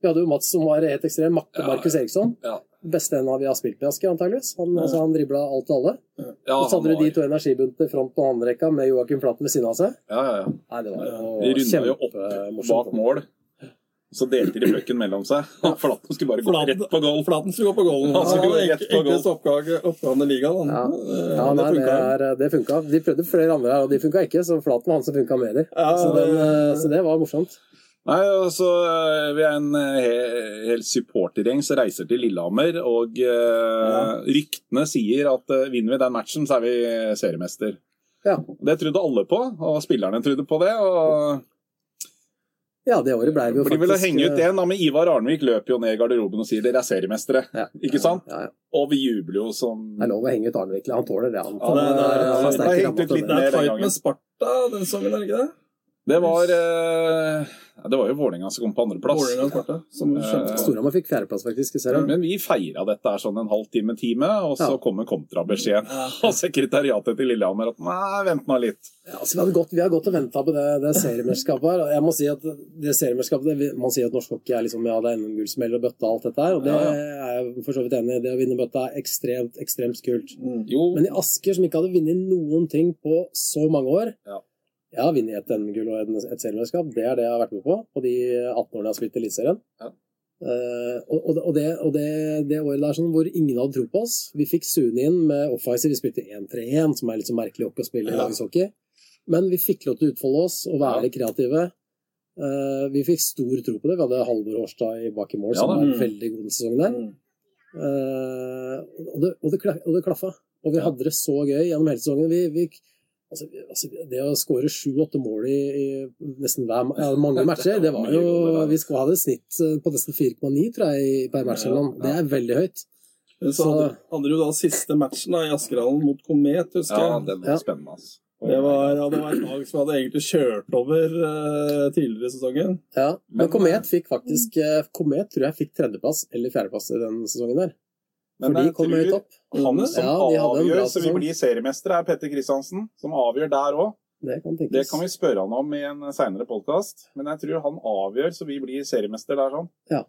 Vi hadde jo Mats som var helt ekstrem. Makke Markus Eriksson. Ja. Beste en av vi har spilt med, Asker, antageligvis. Han, altså, han dribla alt og alle. Ja, og så hadde du de to energibuntene front og håndrekka med Joakim Flaten ved siden av seg. Ja, ja, ja. Nei, det var jo opp kjempemorsomt. bak mål. Så delte de pucken mellom seg. Og [laughs] Flaten skulle bare gå Flaten- rett på goal. Flaten skulle gå på goalen. Ja, ja, rett på Enkleste oppgave, oppgaven i ligaen. Ja. Eh, Ja, nei, det det, funka. er, det funka. De prøvde flere andre her, og de funka ikke, så Flaten var han som funka med dem. Ja, Så, den, eh, så det var morsomt. Nei, altså, eh, Vi er en hel, he- hel supportergjeng som reiser til Lillehammer. Og eh, ryktene sier at eh, vinner vi den matchen, så er vi seriemester. Ja. Det trodde alle på, og spillerne trodde på det. og Ja, det året blei vi jo blir vel å henge ut det en da men Ivar Arnvik løper jo ned i garderoben og sier dere er seriemestere. Ja. Ikke sant? Ja, ja. Og vi jubler jo som Det er lov å henge ut Arnevik. Han tåler det, han. Ja, det- det- Han er- han er det- sterk det i hengt ut litt til Det det. er fight gangen. med Sparta den så er det ikke det? Det var eh, ja, Det var jo Vålerenga som kom på andreplass. Eh, Storhamar fikk fjerdeplass, faktisk. i. Men vi feira dette her sånn en halvtime, time, og så Ja. kommer kontrabeskjeden av [laughs] sekretariatet til Lillehammer at nei, vent nå litt. Ja, altså, vi, hadde gått, vi har gått og venta på det, det seriemesterskapet her. Jeg må si at det seriemesterskapet Man sier at norsk hockey er liksom ja, det er NM-gullsmell og bøtte og alt dette her. Og det Ja, ja. er jeg for så vidt enig i. Det å vinne bøtta er ekstremt, ekstremt kult. Mm. Jo, Men i Asker, som ikke hadde vunnet noen ting på så mange år Ja. Jeg har vunnet et NM-gull og et seriemesterskap. Det er det jeg har vært med på på de 18 årene jeg har spilt Eliteserien. Ja. Uh, og og, det, og det, det året der sånn, hvor ingen hadde tro på oss Vi fikk Sune inn med offisier. Vi spilte 1-3-1, som er litt så merkelig å spille i hockey. lagshockey. Men vi fikk lov til å utfolde oss og være Ja. kreative. Uh, vi fikk stor tro på det. Vi hadde Halvor Årstad i bak i mål, Ja som da. var Mm. veldig god den sesongen der. Mm. Eh, og, det, og, det, klaffa. Og vi Ja. hadde det så gøy gjennom hele sesongen. Vi, vi, altså, altså, det å skåre sju-åtte mål i, i nesten hver, ja, mange [laughs] matcher, det var jo. Vi skal ha det snitt eh, på nesten 4,9 tror jeg, i- per match. eller noe. Det er veldig høyt. Så hadde, hadde du da siste matchen da, i Askerhallen mot Komet, husker ja, jeg. den var Ja. spennende, altså. Det var, ja, det var et lag som hadde egentlig kjørt over uh, tidligere i sesongen. Ja, Men Komet fikk faktisk eh, Komet tror jeg fikk tredjeplass eller fjerdeplass i den sesongen der. Men jeg tror. Han som Ja, avgjør så vi blir seriemestere, er Petter Kristiansen. Som avgjør der òg. Det kan. Det kan vi spørre han om i en seinere podkast. Men jeg tror han avgjør så vi blir seriemester der sånn. Ja.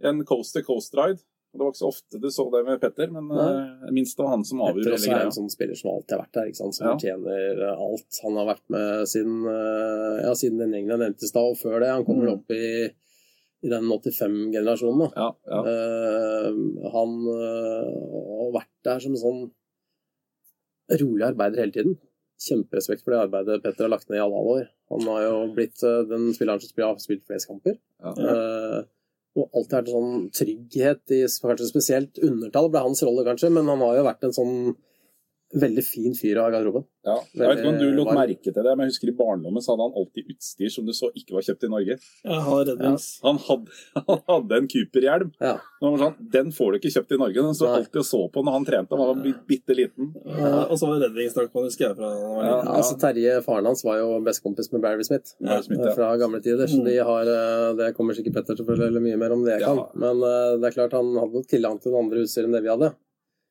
En coast to coast-ride. Det var ikke så ofte du så det med Petter, men Nei. eh, minst det var han som avgjorde Petter hele også er greia. en sånn spiller som alltid har vært der, som Ja. fortjener eh, alt. Han har vært med siden, eh, ja, siden den gjengen jeg nevnte i stad, og før det. Han kommer Mm. opp i, i den 85-generasjonen. da. Ja, ja. uh, han eh, har vært der som sånn rolig arbeider hele tiden. Kjemperespekt for det arbeidet Petter har lagt ned i alle år. Han har jo blitt uh, den spilleren som har spilt flest kamper. Ja. Eh, og alltid vært en sånn trygghet i kanskje spesielt undertall ble hans rolle, kanskje, men han har jo vært en sånn veldig fin fyr å ha i garderoben. Ja. Jeg vet ikke om du lot merke til det, men jeg husker i barndommen så hadde han alltid utstyr som du så ikke var kjøpt i Norge. Ja, han hadde, [laughs] han hadde en Cooper-hjelm. Ja. Den sånn, Den får du ikke kjøpt i Norge. Den så Nei. alltid og så på når han trente. Han var bitte, liten. Ja, og så var det redningsdrakt man husker jeg fra da han var Ja. liten. Ja, altså Terje, faren hans, var jo bestekompis med Barry Smith. Barry Smith, ja. Fra gamle tider. Så de har, eh, det kommer sikkert Petter til å fortelle mye mer om det jeg Ja. kan. Men eh, det er klart han hadde nok tilgang til noen andre utstyr enn det vi hadde.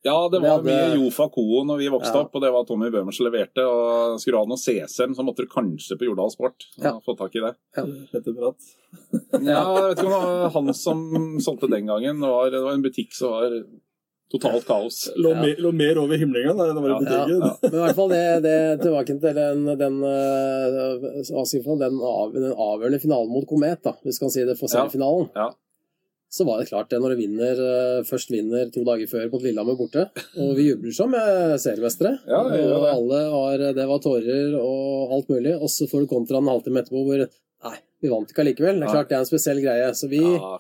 Ja, det var hadde- mye Jofa Co når vi vokste Ja. opp, og det var Tommy Bøhmer som leverte. og Skulle du ha noe CSM, så måtte du kanskje på Jordal Sport. Ja. Få tak i det. Petter Bratt. [laughs] Ja, jeg vet ikke om det var han som solgte den gangen. Det var, det var en butikk som var totalt kaos. Lå, Ja. mer, lå mer over himlinga da det var i Ja, butikken. Ja, men i hvert fall det, det tilbake til den, den, eh, den, den avgjørende finalen mot Komet, da, hvis vi kan si det for Ja. seriefinalen. Så var det klart det når du vinner, eh, først vinner to dager før mot Lillehammer borte. Og vi jubler som eh, seriemestere. Ja, det, og det. alle var, det var tårer og alt mulig. Og så får du kontra en halvtime etterpå hvor Nei, Vi vant ikke allikevel. Det er klart det er en spesiell greie. Så vi, Ja.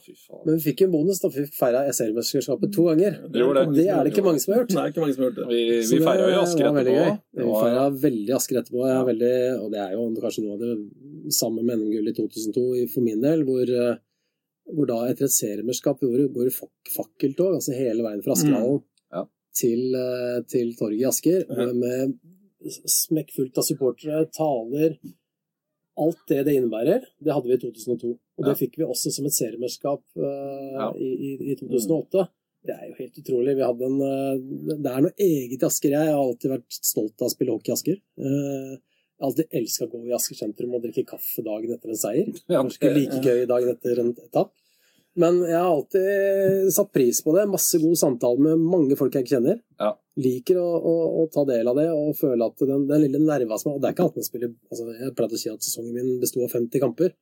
Men vi fikk en bonus da, vi feira seriemesterskapet to ganger. Det det. Det er det ikke mange som har gjort. Nei, ikke mange som har gjort det. Vi, vi feira jo Asker etterpå. gøy. Vi feira veldig Asker etterpå, ja. Veldig, og det er jo kanskje noe av det samme med NM-gullet i 2002 for min del, hvor, eh, hvor da etter et seriemesterskap går det fakkeltog, altså hele veien fra Askerhallen Ja. til, eh, til torget i Asker, Ja. med smekkfullt av supportere, taler Alt det det innebærer, det hadde vi i 2002. Og det Ja. fikk vi også som et seriemesterskap uh, i, i, i 2008. Det er jo helt utrolig. En, uh, det er noe eget i Asker. Jeg har alltid vært stolt av å spille hockey i Asker. Eh, Jeg har alltid elska å gå i Asker sentrum og drikke kaffe dagen etter en seier. [laughs] Kanskje like gøy dagen etter en etapp. Men jeg har alltid satt pris på det. Masse god samtale med mange folk jeg ikke kjenner. Ja. Liker å, å, å ta del av det og føle at den, den lille nerva som Og det er ikke alt man spiller altså Jeg pleide å si at sesongen min besto av 50 kamper.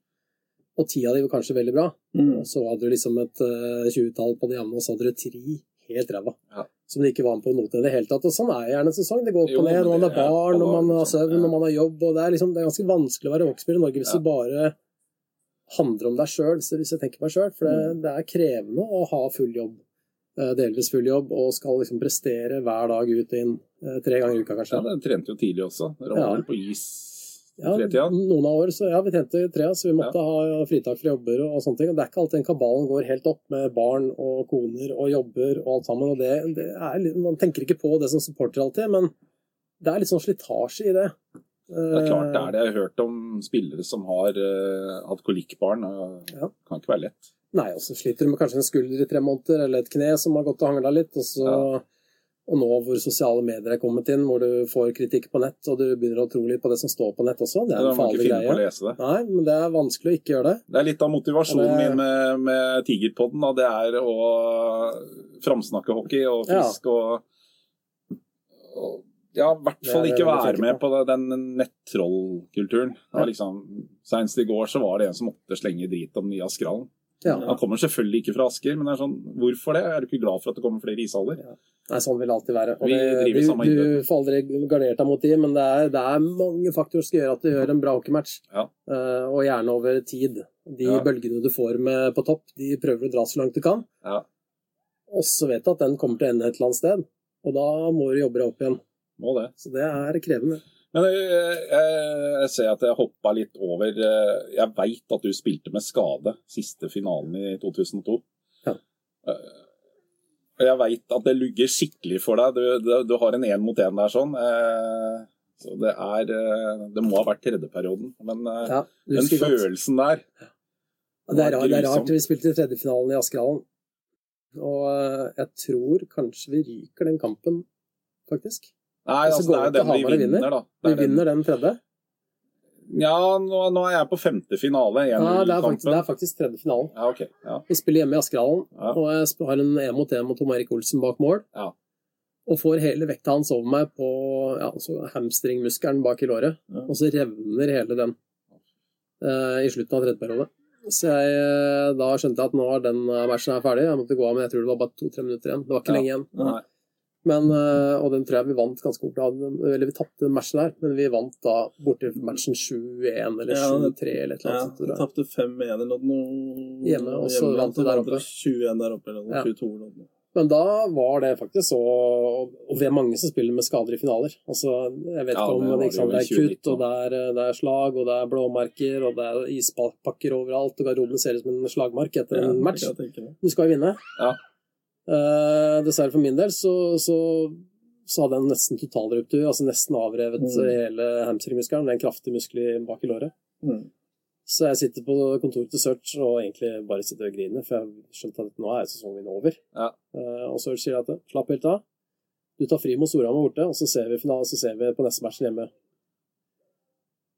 Og ti av de var kanskje veldig bra. Mm. Så hadde du liksom et uh, 20-tall på det jevne, og så hadde du tre helt ræva. Ja. Som de ikke var med på noten i det hele tatt. Og sånn er gjerne en sesong. Det går opp og ned når man har er barn, når man har liksom, søvn, når man har jobb. Og det er liksom det er ganske vanskelig å være hockeyspiller i Norge hvis Ja. du bare handler om deg sjøl, hvis jeg tenker meg sjøl. For det, Mm. det er krevende å ha full jobb, eh, delvis full jobb, og skal liksom prestere hver dag ut og inn. eh, Tre ganger i uka, kanskje. Ja, det trente jo tidlig også. Dere Ja. på is Ja, noen av år så ja, vi tjente tre, så vi måtte ha fritak fra jobber og, og sånne ting. Og det er ikke alltid den kabalen går helt opp med barn og koner og jobber og alt sammen. Og det, det er man tenker ikke på det som supporter alltid, men det er litt sånn slitasje i det. Det er klart det er det. Jeg har hørt om spillere som har uh, hatt kolikkbarn. Det Ja. Kan ikke være lett. Nei, og så sliter du med kanskje en skulder i tre måneder, eller et kne som har gått og hangla litt. Og, så, og nå hvor sosiale medier er kommet inn, hvor du får kritikk på nett, og du begynner å tro litt på det som står på nett også, det er en farlig finne på å lese det. Nei, men det er vanskelig å ikke gjøre det. Det er litt av motivasjonen det- min med, med Tigerpodden. Da. Det er å framsnakke hockey og Ja. fisk og, og Ja, i hvert fall ikke være med på den nettrollkulturen. Ja. Liksom, Seinest i går så var det en som måtte slenge drit om nye Askerhallen. Ja. Han kommer selvfølgelig ikke fra Asker, men det er sånn, hvorfor det? Er du ikke glad for at det kommer flere ishaller? Nei, sånn vil det alltid være. Vi det, du, du får aldri gardert deg mot de, men det er, det er mange faktorer som skal gjøre at du gjør en bra hockeymatch. Ja. uh, og gjerne over tid. De Ja. bølgene du får med på topp, de prøver du å dra så langt du kan. Ja. Og så vet du at den kommer til å ende et eller annet sted. Og da må du jobbe deg opp igjen. Må det. Så det er krevende. Men jeg, jeg, jeg ser at jeg hoppa litt over eh, Jeg veit at du spilte med skade siste finalen i 2002. Ja. Eh, jeg veit at det lugger skikkelig for deg. Du, du, du har en én mot én der sånn. eh, Så det er eh, Det må ha vært tredjeperioden. Men eh, Ja, den husker godt. følelsen der Det er, rart, det er rart. Vi spilte tredjefinalen i Askerhallen. Og eh, jeg tror kanskje vi ryker den kampen, faktisk. Nei, altså, det er den vi vinner, vinner. da. Vi er den- vinner den tredje. Ja, nå, nå er jeg på femte finale. Ja, det er faktisk, det er faktisk tredje finalen. Ja, ok. Ja. Vi spiller hjemme i Askerhallen, og jeg har en én mot én mot Tom Erik Olsen bak mål. Ja. Og får hele vekta hans over meg på ja, hamstringmuskelen bak i låret. Ja. Og så revner hele den eh, i slutten av tredje periode. Så jeg, eh, da skjønte jeg at nå er den eh, matchen her ferdig. Jeg måtte gå av, men jeg tror det var bare to-tre minutter igjen. Det var ikke lenge igjen. Nei. Men, eh, og den tror jeg vi vant ganske fort. Eller vi tapte den matchen der, men vi vant da borte matchen 7-1 eller 7-3 eller et eller annet. Ja, vi tapte 5-1 eller noe. Hjemme, og så vant vi der oppe. 21 der oppe, eller noe. 22 eller noe. Men da var det faktisk så Og vi er mange som spiller med skader i finaler. Altså, jeg vet Ja, ikke om det ikke sant, det det i er kutt, og det er, det er slag, og det er blåmerker, og det er ispakker overalt, og garderoben ser ut som en slagmark etter Ja, en match. det. Du skal jo vinne. Ja. Eh, dessverre for min del så, så, så hadde jeg en nesten totalruptur, altså nesten avrevet Mm. hele hamstringmuskelen. Det er en kraftig muskel bak i låret. Mm. Så jeg sitter på kontoret til Search og egentlig bare sitter og griner, for jeg skjønte at nå er sesongen min over. Ja. Uh, og Search sier at slapp helt av. Du tar fri mot Storhamar borte, og så ser vi finalen, så ser vi på neste matchen hjemme.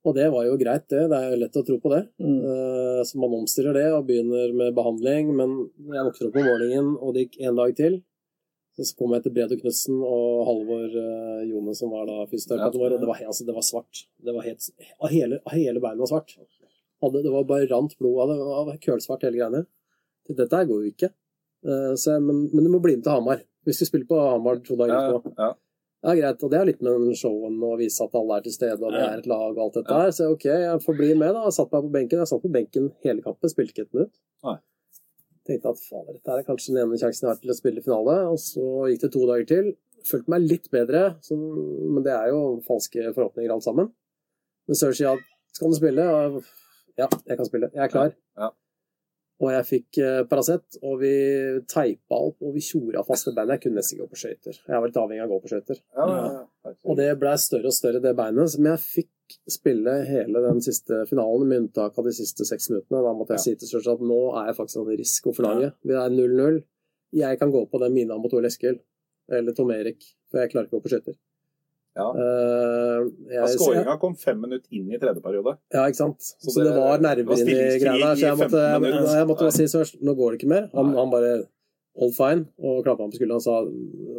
Og det var jo greit, det. Det er jo lett å tro på det. Mm. Eh, Så man omstiller det og begynner med behandling. Men jeg våkner opp om morgenen, og det gikk en dag til. Så kom jeg til Bredo Knutsen og Halvor uh, Jone, som var da fysioterapeuten vår, og det var, altså, det var svart. Det var helt, hele, hele beinet var svart. Hadde, det var bare rant blod av det. Det var kølsvart hele greiene. Dette her går jo ikke. Uh, så, men, men du må bli med til Hamar. Vi skulle spille på Hamar to dager etterpå. ja. Ja, greit. Og det er litt med den showen å vise at alle er til stede og det er et lag og alt dette her. Så ok, jeg får bli med, da. Jeg satt meg på benken. Jeg satt på benken hele kampen, spilte ikke et minutt. Nei. Tenkte at fader, dette er kanskje den ene sjansen jeg har til å spille finale. Og så gikk det to dager til. Følte meg litt bedre, så, men det er jo falske forhåpninger alt sammen. Men Sør sier at skal du spille? Og ja, jeg kan spille. Jeg er klar. Ja. Og jeg fikk eh, Paracet, og vi teipa opp og vi tjora fast det beinet. Jeg kunne nesten ikke gå på skøyter. Jeg var litt avhengig av å gå på skøyter. Ja, ja. Og det ble større og større, det beinet. Men jeg fikk spille hele den siste finalen, med unntak av de siste seks minuttene. Da måtte jeg Ja. si til Størst at nå er jeg faktisk en risiko for laget. Vi er 0-0. Jeg kan gå på den mina mot Ole Eskil. Eller Tom Erik. For jeg klarer ikke å gå på skøyter. Ja. Uh, Skåringa kom fem minutter inn i tredje periode. ja, ikke sant. Så, Så det, det- var nerver inni greia der. Så jeg måtte, jeg, jeg, jeg måtte bare si Sørst, nå går det ikke mer. Han, han bare all fine og klappa ham på skulderen og sa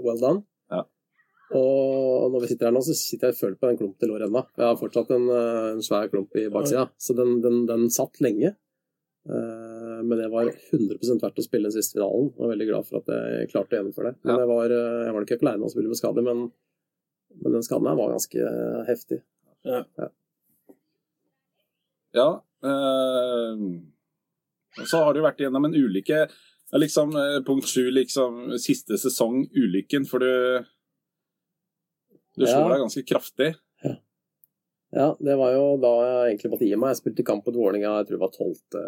well done. Ja. Og når vi sitter her nå, så sitter jeg og føler på den klumpen i låret ennå. Jeg har fortsatt en, eh, en svær klump i baksida, så den, den, den satt lenge. Uh, Men det var 100 verdt å spille den siste finalen. Jeg var veldig glad for at jeg klarte å gjennomføre det. Men Ja. jeg var, eh, jeg var nok ikke aleine å spille med skade, men, men den skaden her var ganske heftig. Ja. Eh, og så har du vært igjennom en ulykke. Liksom eh, punkt sju, liksom siste sesong, ulykken, for du Du slår slo deg ganske kraftig. Ja, det var jo da jeg egentlig måtte gi meg. Jeg spilte kamp mot Vålerenga, jeg tror det var tolvte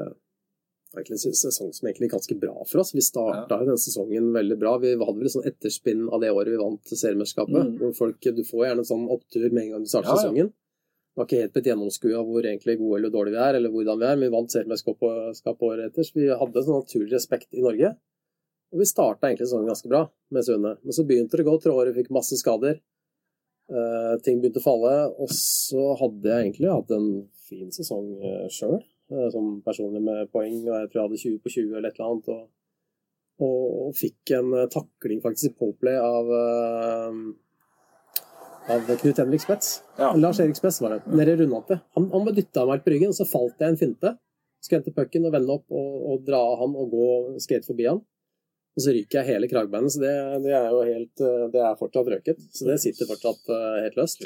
egentlig en sesong som egentlig er ganske bra for oss. Vi starta ja. denne sesongen veldig bra. Vi hadde vel et sånn etterspinn av det året vi vant seriemesterskapet. Mm. Folk, du får gjerne en sånn opptur med en gang du starter Ja, sesongen. Det var ikke helt blitt gjennomskua hvor egentlig gode eller dårlige vi er, eller hvordan vi er. Men vi vant seriemesterskapet året etter, så vi hadde sånn naturlig respekt i Norge. Og vi starta egentlig sesongen ganske bra med Sune. Men så begynte det å gå tråder, vi fikk masse skader. Uh, ting begynte å falle, og så hadde jeg egentlig hatt en fin sesong uh, sjøl, som personlig med poeng, og jeg tror jeg hadde 20 på 20 eller et eller annet. Og, og, og fikk en eh, takling faktisk i Poplay av eh, av Knut Henrik Spets. Ja. Lars Erik Spets var det. Nede i rundhoppet. Han, han ble dytta meg på ryggen, og så falt jeg en finte. Skulle hente pucken og vende opp og, og dra av han og gå skate forbi han. Og så ryker jeg hele kragbeinet, så det, det er jo helt eh, Det er fortsatt røket. Så det sitter fortsatt uh, helt løst.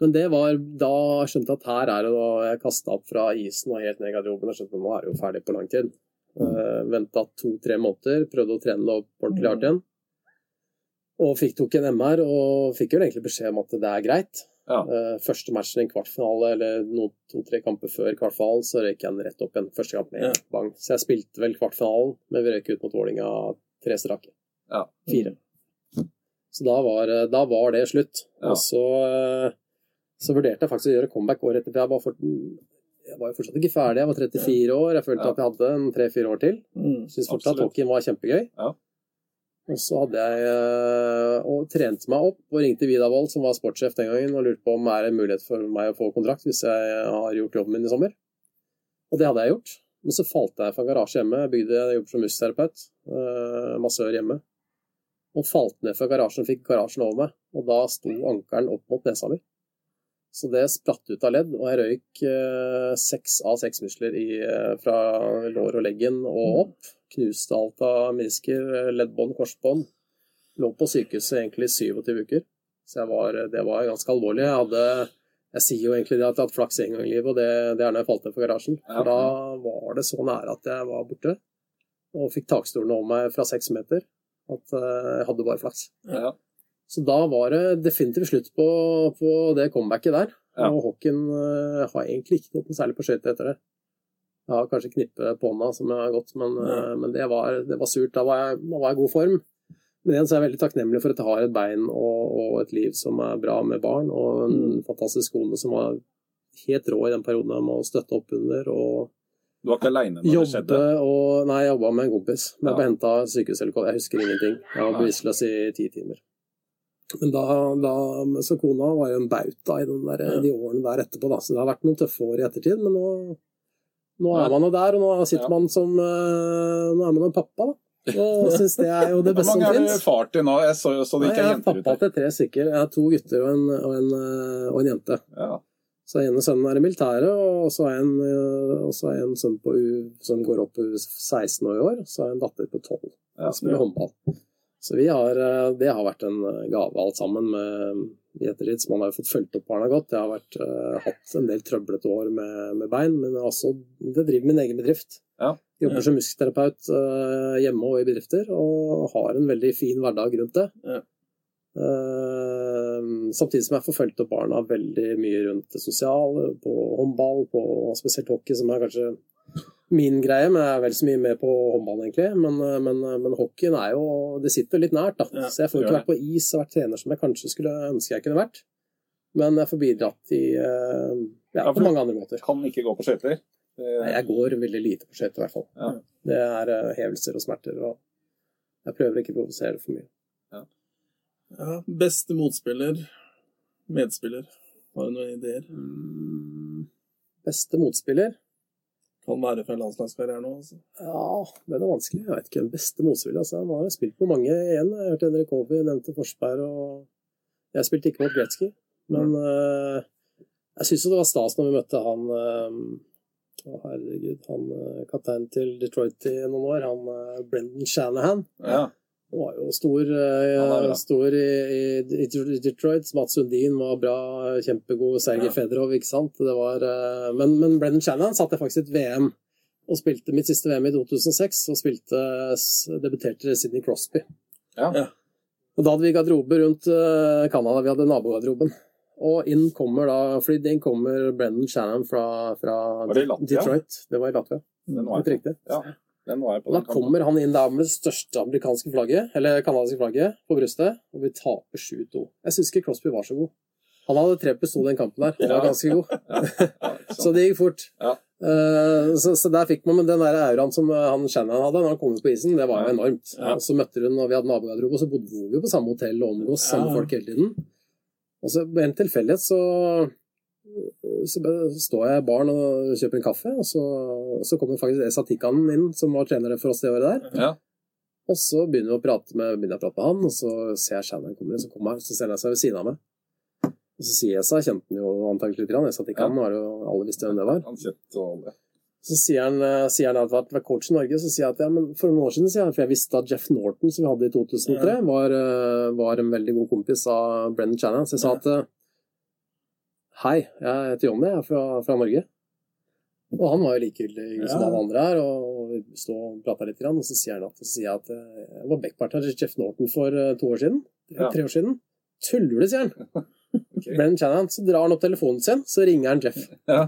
Men det var da jeg skjønte at her er det da jeg kasta opp fra isen og helt ned i garderoben og skjønte at nå er det jo ferdig på lang tid. Uh, Venta to-tre måneder, prøvde å trene det opp ordentlig hardt igjen. Og fikk tok en MR og fikk jo egentlig beskjed om at det er greit. Ja. Uh, første matchen i en kvartfinale, eller noen to-tre kamper før kvartfinalen, så røyk jeg den rett opp igjen. Første kamp med Ja. bang. Så jeg spilte vel kvartfinalen, men vi røyk ut mot Vålinga tre strake. Ja. Fire. Så da var, eh, da var det slutt. Ja. Og så, eh, så vurderte jeg faktisk å gjøre comeback året etter. Jeg var, for, jeg var jo fortsatt ikke ferdig. Jeg var 34 år. Jeg følte Ja. at jeg hadde en tre-fire år til. Mm. Syns fortsatt Absolutt. hockeyen var kjempegøy. Ja. Og så hadde jeg eh, og trente meg opp og ringte Vidar Wold, som var sportssjef den gangen, og lurte på om er det mulighet for meg å få kontrakt hvis jeg har gjort jobben min i sommer. Og det hadde jeg gjort. Men så falt jeg fra garasje hjemme. Jeg bygde jeg jobbet som musioterapeut. Uh, massør hjemme. Og falt ned fra garasjen, og fikk garasjen over meg. Og da sto ankelen opp mot nesa mi. Så det spratt ut av ledd, og jeg røyk eh, seks av seks muskler i, eh, fra lår og leggen og opp. Knuste alt av menisker, leddbånd, korsbånd. Lå på sykehuset egentlig i 27 uker. Så var, det var ganske alvorlig. Jeg hadde Jeg sier jo egentlig at jeg har hatt flaks en gang i livet, og det, det er når jeg falt ned fra garasjen. For da var det så nære at jeg var borte. Og fikk takstolen over meg fra seks meter. At eh, jeg hadde bare flaks. Ja. Så da var det definitivt slutt på, på det comebacket der. Ja. Og hockeyen eh, har egentlig ikke noe særlig på skøyter etter det. Jeg har kanskje knippe på hånda som jeg har gått, men, Ja. eh, men det, var, det var surt. Da var, jeg, da var jeg i god form. Men igjen så er jeg veldig takknemlig for at jeg har et bein og, og et liv som er bra med barn, og en Mm. fantastisk kone som var helt rå i den perioden jeg må støtte opp under. og Du var ikke aleine når det skjedde? og Nei, jeg jobba med en kompis. Men jeg ble Ja. henta sykehushelikopter. Jeg husker ingenting. Jeg var bevisstløs i ti timer. Men da, da Så kona var jo en bauta i der, Ja. de årene der etterpå, da. Så det har vært noen tøffe år i ettertid, men nå, nå er man jo der, og nå sitter Ja. man som eh, Nå er man en pappa, da. [laughs] Og syns det er jo det Hvor beste som mange er du fins. far til nå? Jeg så, så det Nei, ikke jeg er pappa til tre stykker. Jeg har to gutter og en, og en, eh, og en jente. Ja. Så ene sønnen er i militæret, og så er en, øh, er en sønn på U, som går opp U 16 år i år. Så er en datter på 12 Ja. som spiller håndball. Så vi har, eh, det har vært en eh, gave alt sammen med, i ettertid. Så man har jo fått fulgt opp barna godt. Jeg har vært, uh, hatt en del trøblete år med, med bein, men også, det driver min egen bedrift. Ja. Jobber som musikterapeut uh, hjemme og i bedrifter, og har en veldig fin hverdag rundt det. Ja. Samtidig som jeg får fulgt opp barna veldig mye rundt det sosiale, på håndball, på spesielt hockey, som er kanskje min greie, men jeg er vel så mye med på håndball, egentlig. Men, men, men hockeyen er jo Det sitter litt nært, da. Ja, så jeg får ikke vært på is og vært trener som jeg kanskje skulle ønske jeg kunne vært. Men jeg får bidratt i eh, ja, Ja, på mange andre måter. Kan ikke gå på skøyter. Nei, Jeg går veldig lite på skøyter, i hvert fall. Ja. Det er eh, hevelser og smerter, og jeg prøver ikke å provosere for mye. Ja, beste motspiller, medspiller. Har du noen ideer? Mm, Beste motspiller? Kan være fra landslagskarriere nå, altså. Ja, den er vanskelig. Jeg vet ikke den beste motspiller. Altså. Han har spilt med mange igjen. Jeg har hørt Henrik Håby nevnte Forsberg, og jeg spilte ikke mot Gretzky. Men eh, jeg syns jo det var stas når vi møtte han Å, herregud. Han uh, kapteinen til Detroit i noen år, han uh, Brendan Shanahan. Ja. Han var jo stor, eh, er bra. stor i, i, i Detroit. Mats Sundin var bra, kjempegod. Sergej Ja. Fedorov, ikke sant. Det var, eh, men, men Brendan Shannon satt jeg faktisk et VM og spilte mitt siste VM i 2006 og spilte, debuterte Sidney Crosby. Ja. Ja. Og da hadde vi garderobe rundt eh, Canada, vi hadde nabogarderoben. Og inn kommer da, flydd inn kommer Brendan Shannon fra, fra Var det i Latvia? Detroit. Det var i Latvia. Det var Helt riktig. Ja, den var på. Og da kommer han inn der med det største amerikanske flagget, eller canadiske flagget, på brystet, og vi taper 7-2. Jeg syns ikke Crosby var så god. Han hadde tre i den kampen der. Han var ganske god. [laughs] Så det gikk fort. Ja. Eh, så, så der fikk man, men den der auraen som eh, han Shannon hadde når han kom ut på isen, det var jo enormt. Og så møtte hun, og vi hadde nabogarderobe, og så bodde vi jo på samme hotell og omgås samme folk hele tiden. Og så ved en tilfeldighet så, så står jeg i baren og kjøper en kaffe, og så, så kommer faktisk Esa Tikkanen inn, som var trener for oss det året der. Ja. Og så begynner vi å prate med, begynner jeg å prate med han, og så ser jeg Shannon kommer inn, så kommer han, så ser han seg ved siden av meg. Og så sier Esa, jeg kjente han jo antakelig litt, Esa Tikkanen var jo, alle visste hvem det var. Han kjente alle. Så sier han, eh, sier han at han var coach i Norge, så sier jeg at ja, men for noen år siden, sier han, for jeg visste at Jeff Norton, som vi hadde i 2003, var, eh, var en veldig god kompis av Brennan Shannon. Så jeg sa at eh, hei, jeg heter Jonny, jeg er fra, fra Norge. Og han var jo likegyldig som Ja. alle andre her, og vi stod og prata litt, og så sier han at, så sier jeg at eh, jeg var backpartner til Jeff Norton for eh, to år siden. Ja. Tre år siden. Tuller du, sier han. [laughs] okay. Brennan Shannon. Så drar han opp telefonen sin, så ringer han Jeff. Ja.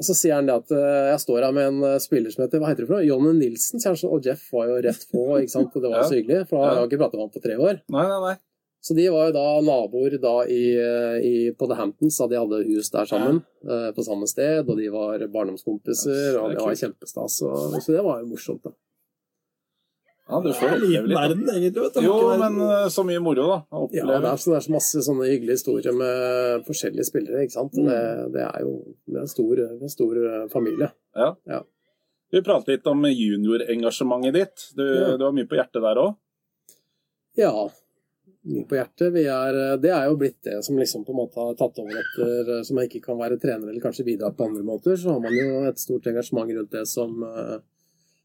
Og så sier han det at eh, jeg står her med en spiller som heter hva heter det for noe? Jonny Nilsen. sier han Og Jeff var jo rett på, ikke sant? og det var Ja. så hyggelig. For han har ikke pratet med ham på tre år. Nei, nei, nei. Så de var jo da naboer da i, i, på The Hamptons, da de hadde hus der sammen. eh, På samme sted, og de var barndomskompiser, Ja, og det var kjempestas. og- Så det var jo morsomt, da. Ja, du Det får oppleve litt. verden, egentlig. vet du. Jo, men eh, så mye moro, da. Å Ja, oppleve. det er, så, det er så masse sånne hyggelige historier med forskjellige spillere, ikke sant. Mm. Det, det er jo det er en stor, en stor eh, familie. Ja. Ja. Vi pratet litt om juniorengasjementet ditt. Du, Ja. du har mye på hjertet der òg. Ja, mye på hjertet. Vi er, det er jo blitt det som liksom på en måte har tatt over etter Som jeg ikke kan være trener eller kanskje bidra på andre måter. Så har man jo et stort engasjement rundt det som, eh,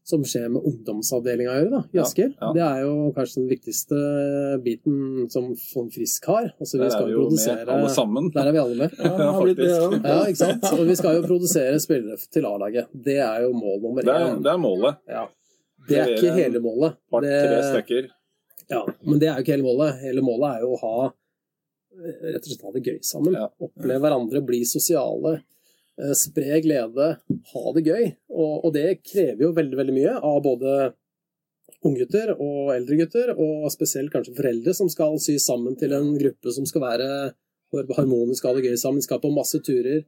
som skjer med ungdomsavdelinga å gjøre da, i Asker. ja. Det er jo kanskje den viktigste biten som Von Frisk har. Altså, vi skal jo jo med alle sammen. Der er vi alle med. [laughs] Ja, det har blitt det, ja. Ja, ikke sant? Og vi skal jo produsere spillere til A-laget. Det er jo mål nummer Det er, det er målet. Ja. Det er ikke hele målet. Par-tre stykker. Ja, men det er jo ikke hele målet. Hele målet er jo å ha eh, rett og slett ha det gøy sammen. Ja. Oppleve hverandre, bli sosiale, eh, spre glede, ha det gøy. Og, og det krever jo veldig, veldig mye av både unggutter og eldre gutter, og spesielt kanskje foreldre som skal sy sammen til en gruppe som skal være harmonisk, ha det gøy sammen, skal på masse turer.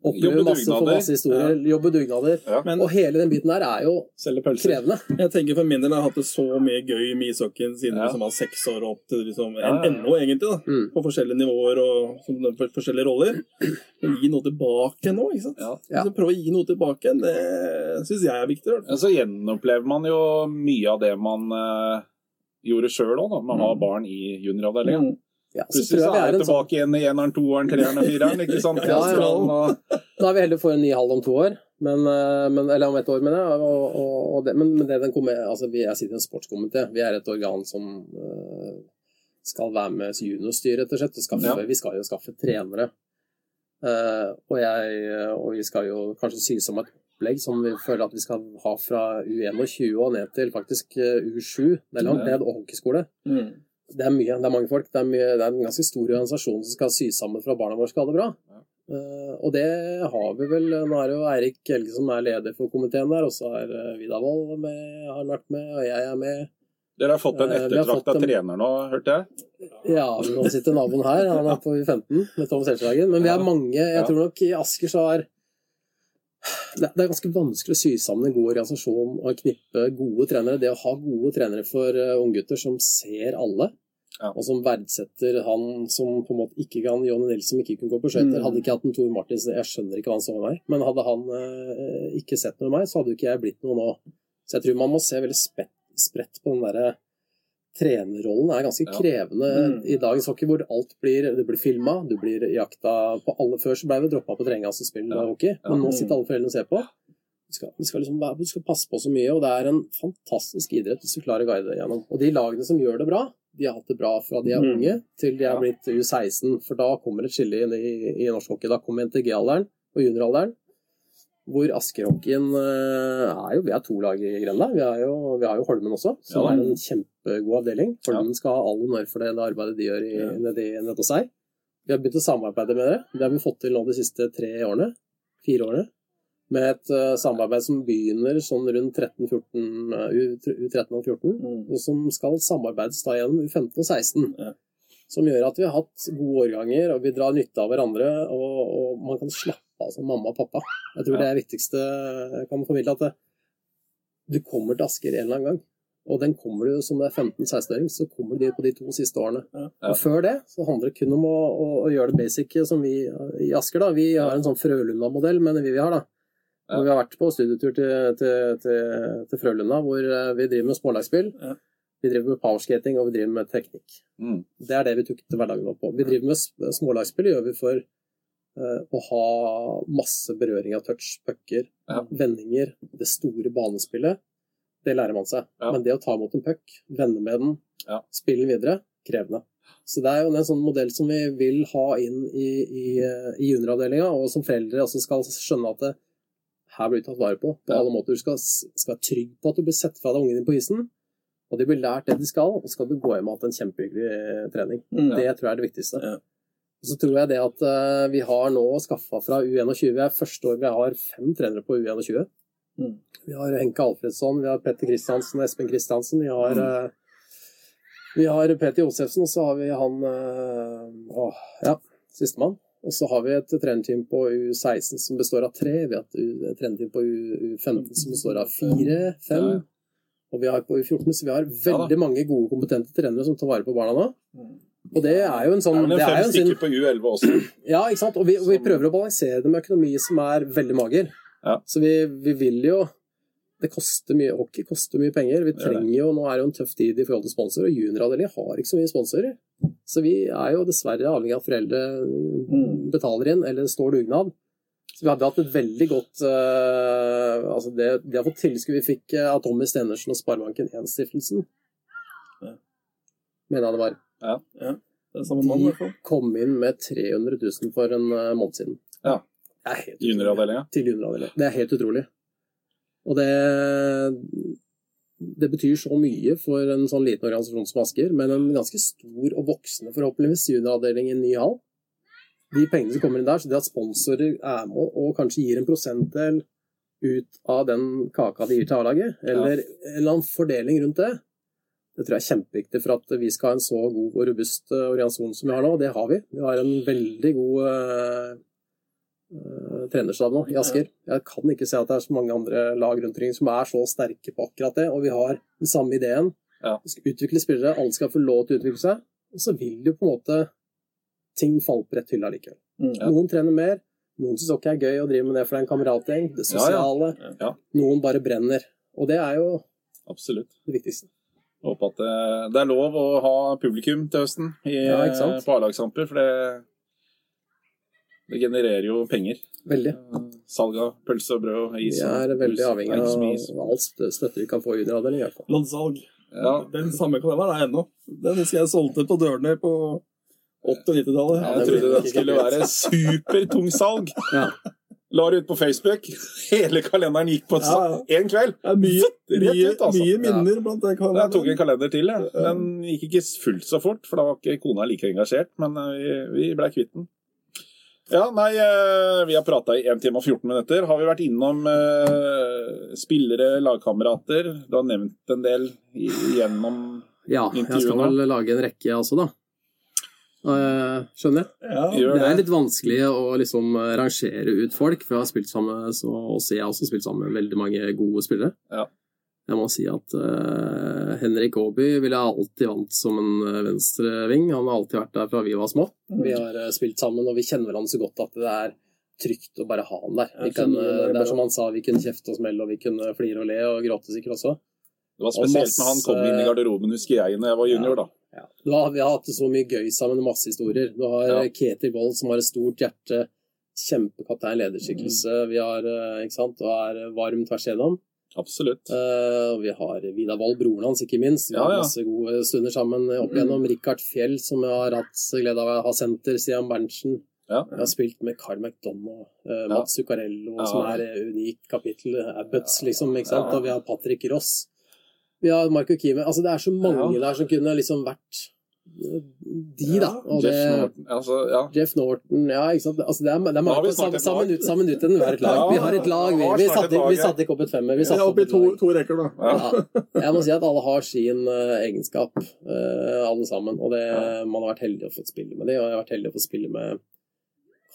Oppleve masse, for masse historier, jobbe dugnader. Ja. Men Og hele den biten der er jo krevende. [laughs] jeg tenker for min del har jeg hatt det så mye gøy med ishockeyen siden Ja. liksom var seks år og opp til liksom, Ja, ja, ja. ennå, egentlig. da. Mm. På forskjellige nivåer og som, for, forskjellige roller. Men gi noe tilbake nå, ikke sant? Ja. Ja. Så Prøve å gi noe tilbake, det syns jeg er viktig. Ja, så gjenopplever man jo mye av det man uh, gjorde sjøl òg, når Man har barn i junioravdelinga. Mm. Ja, så Plutselig så vi er det sånn tilbake igjen i eneren, toeren, treeren og fireren. ikke sant? [laughs] Ja, ja. Og- Da er vi heller for en ny halv om to år. Men, eh, men, eller om et år, mener jeg. Og, og, og det, men, men det den kommer, altså, vi, jeg sitter i en sportskomité. Vi er et organ som uh, skal være med juniorstyret, rett og slett. Og skaffe, Ja. Vi skal jo skaffe trenere. Eh, og, jeg, og vi skal jo kanskje sy om et opplegg som vi føler at vi skal ha fra U21 og ned til faktisk eh, U7. Det er langt ned, og hockeyskole. Mm. Det er mye, det er mange folk. Det er, mye, det er en ganske stor organisasjon som skal sy sammen for at barna våre skal ha det bra. Ja. Uh, og det har vi vel Nå er det jo Eirik Helge som er leder for komiteen der, og så er uh, Vidar Wold med, har vært med, og jeg er med. Dere har fått en Eh, ettertrakta en- trener nå, hørte jeg? Ja, nå sitter naboen her, han er på U15 med Tom Seltsagen. Men vi er mange. Jeg tror nok i Asker så er det er ganske vanskelig å sy sammen en god organisasjon og knippe gode trenere. Det å ha gode trenere for unggutter som ser alle, Ja. og som verdsetter han som på en måte ikke kan Jonny Nilsen som ikke kunne gå på skøyter. Mm. Hadde ikke hatt en Tor Martinsen, jeg skjønner ikke hva han så med meg, men hadde han eh, ikke sett noe med meg, så hadde jo ikke jeg blitt noe nå. Så jeg tror man må se veldig spett, spredt på den derre Trenerrollen er ganske Ja. krevende Mm. i dagens hockey, hvor alt blir, Du blir filma, du blir jakta på alle Før så ble vi droppa på spiller Ja. hockey, men Ja. nå sitter alle foreldrene og ser på. Du skal, du, skal liksom, du skal passe på så mye, og det er en fantastisk idrett hvis du klarer å guide deg gjennom. Og de lagene som gjør det bra, de har hatt det bra fra de er Mm. unge til de er Ja. blitt U16, for da kommer et skille inn i, i norsk hockey. Da kommer NTG-alderen og junioralderen, hvor Asker-hockeyen eh, er jo Vi er to lag i grenda. Vi, jo, vi har jo Holmen også, som Ja. er en kjempegod avdeling. Holmen skal ha all honnør for det, det arbeidet de gjør i, Ja. nede, nede hos seg. Vi har begynt å samarbeide med dere. Det har vi fått til nå de siste tre årene. Fire årene. Med et uh, samarbeid som begynner sånn rundt 13-14, uh, U- U13 og 14 Mm. og som skal samarbeides da gjennom U15 og 16. Ja. Som gjør at vi har hatt gode årganger, og vi drar nytte av hverandre, og, og man kan slappe av som mamma og pappa. Jeg tror Ja. det er viktigste jeg kan formidle, at det, du kommer til Asker en eller annen gang. Og den kommer du som det er 15-16-åring, så kommer du dit på de to siste årene. Ja. Og før det så handler det kun om å, å, å gjøre det basic som vi i Asker, da. Vi har en sånn Frølunda-modell, mener vi vi har, da. Hvor vi har vært på studietur til, til, til, til Frølunda, hvor eh, vi driver med smålagsspill. Ja. Vi driver med powerskating, og vi driver med teknikk. Mm. Det er det vi tukter hverdagen vår på. Vi driver med smålagsspill, gjør vi for uh, å ha masse berøring av touch, pucker, Ja. vendinger, det store banespillet. Det lærer man seg. Ja. Men det å ta imot en puck, vende med den, Ja. spille den videre, krevende. Så det er jo en sånn modell som vi vil ha inn i, i, eh, i junioravdelinga, og som foreldre også skal skjønne at det, her blir du tatt vare på på alle måter. Du skal, skal være trygg på at du blir sett fra deg ungen din på isen, og de blir lært det de skal, og så skal du gå hjem og ha hatt en kjempehyggelig eh, trening. Mm. Det tror jeg er det viktigste. Ja. Og så tror jeg det at uh, vi har nå skaffa fra U21 Vi er første år vi har fem trenere på U21. Mm. Vi har Henke Alfredsson, vi har Petter Kristiansen og Espen Kristiansen. Vi har, uh, vi har Peter Josefsen, og så har vi han eh, Å, ja, sistemann. Og så har vi et trenerteam på U16 som består av tre. Vi har et trenerteam på U- U15 som består av fire, fem. Og vi har på U14, så vi har veldig mange gode, kompetente trenere som tar vare på barna nå. Mm. Og det er jo en Det sånn er vel det en er fem jo en stykker på U11 også. Ja, ikke sant? Og vi, og vi prøver å balansere det med økonomi som er veldig mager. Ja. Så vi, vi vil jo Det koster mye Hockey koster mye penger. Vi Det det. trenger jo Nå er det jo en tøff tid i forhold til sponsorer, og junioravdelingen har ikke så mye sponsorer. Så vi er jo dessverre avhengig av at foreldre Mm. betaler inn, eller står dugnad. Så vi hadde hatt et veldig godt uh, altså det, det har fått tilskudd vi fikk av uh, Tommy Stenersen og Sparebanken 1-stiftelsen. Ja. Mener jeg det var. Ja, Det er samme mann, De. Kom inn med 300 000 for en uh, måned siden. Ja. Det. Junioravdelinga. Til junioravdeling. Det er helt utrolig. Og det det betyr så mye for en sånn liten organisasjon som Asker, men en ganske stor og voksende forhåpentligvis junioravdeling i en ny hall. De pengene som kommer inn der, så det at sponsorer er med og kanskje gir en prosentdel ut av den kaka de gir til A-laget, eller en eller annen fordeling rundt det, det tror jeg er kjempeviktig for at vi skal ha en så god og robust eh, organisasjon som vi har nå, og det har vi. Vi har en veldig god eh, trenerstab nå i Asker. Jeg kan ikke se at det er så mange andre lag rundt omkring som er så sterke på akkurat det, og vi har den samme ideen. Ja. Vi skal utvikle spillere, alle skal få lov til å utvikle seg, og så vil jo på en måte ting falle på rett hylle allikevel. Mm. Ja. Noen trener mer, noen syns det er gøy å drive med det for det er en kameratgjeng, det sosiale. Ja. Noen bare brenner. Og det er jo Absolutt. det viktigste. Håper at det, det er lov å ha publikum til høsten i, Ja, på A-lagskamper, for det, det genererer jo penger. Veldig. salg av pølse og brød og is. Vi er veldig avhengig av alt stø- støtte vi kan få i underavdeling, i hvert fall. Loddsalg. Ja. Den samme kalenderen er ennå. Den husker jeg solgte på dørene på 80- og 90-tallet. Ja, Jeg trodde det skulle være supertungsalg. [laughs] Ja. La det ut på Facebook. [laughs] Hele kalenderen gikk på Ja, ja. kveld. Er mye, mye, ut, altså. mye minner blant den Jeg tok en kalender til. jeg. Den gikk ikke fullt så fort, for da var ikke kona like engasjert. Men eh, vi, vi ble kvitt den. Ja, nei, eh, vi har prata i 1 time og 14 minutter. Har vi vært innom eh, spillere, lagkamerater? Du har nevnt en del gjennom Ja, jeg skal vel lage en rekke, jeg også, da. Eh, Skjønner jeg. Ja, Gjør Det er litt vanskelig å liksom rangere ut folk, for jeg har spilt sammen så, og jeg har også spilt sammen med veldig mange gode spillere. Ja. Jeg må si at uh, Henrik Aaby ville jeg alltid vant som en eh, venstreving. Han har alltid vært der fra vi var små. Mm. Vi har uh, spilt sammen, og vi kjenner hverandre så godt at det er trygt å bare ha han der. Vi kan, uh, det er som han sa, vi kunne kjefte og smelle, og vi kunne flire og le og gråte sikkert også. Det var spesielt når han kom inn i garderoben, husker jeg, når jeg var junior. da. Ja. Har, vi har hatt det så mye gøy sammen, masse historier. Du har Ja. Ketil Wold som har et stort hjerte, kjempekaptein, lederskikkelse. Vi har, ikke sant, og er varm tvers igjennom. Absolutt. Uh, vi har Vidar Wold, broren hans, ikke minst. Vi Ja, har ja. masse gode stunder sammen opp igjennom. Rikard Fjell, som jeg har hatt glede av å ha senter. Stian Berntsen. Ja. Jeg har spilt med Carl McDonagh, eh, Ja. Mats Zuccarello, Ja. som er et unikt kapittel. Abbots, liksom. ikke sant? Ja. Og vi har Patrick Ross. Vi har Marco Kime. Altså, det er så mange der som kunne liksom vært eh, de, da. Ja, det, Jeff Norton. Altså, ja. Jeff Norton, ja, ikke sant. Altså, det er, det er mange snart sammen ut samme lag. minutt, samme minutt enn vi har et lag. Vi har et lag, vi. satte, vi satte ikke opp et femmer. Vi satte opp i to, to rekker, da. Ja. Jeg må si at alle har sin uh, egenskap, uh, alle sammen. Og det, man har vært heldig å få spille med de, og jeg har vært heldig å få spille med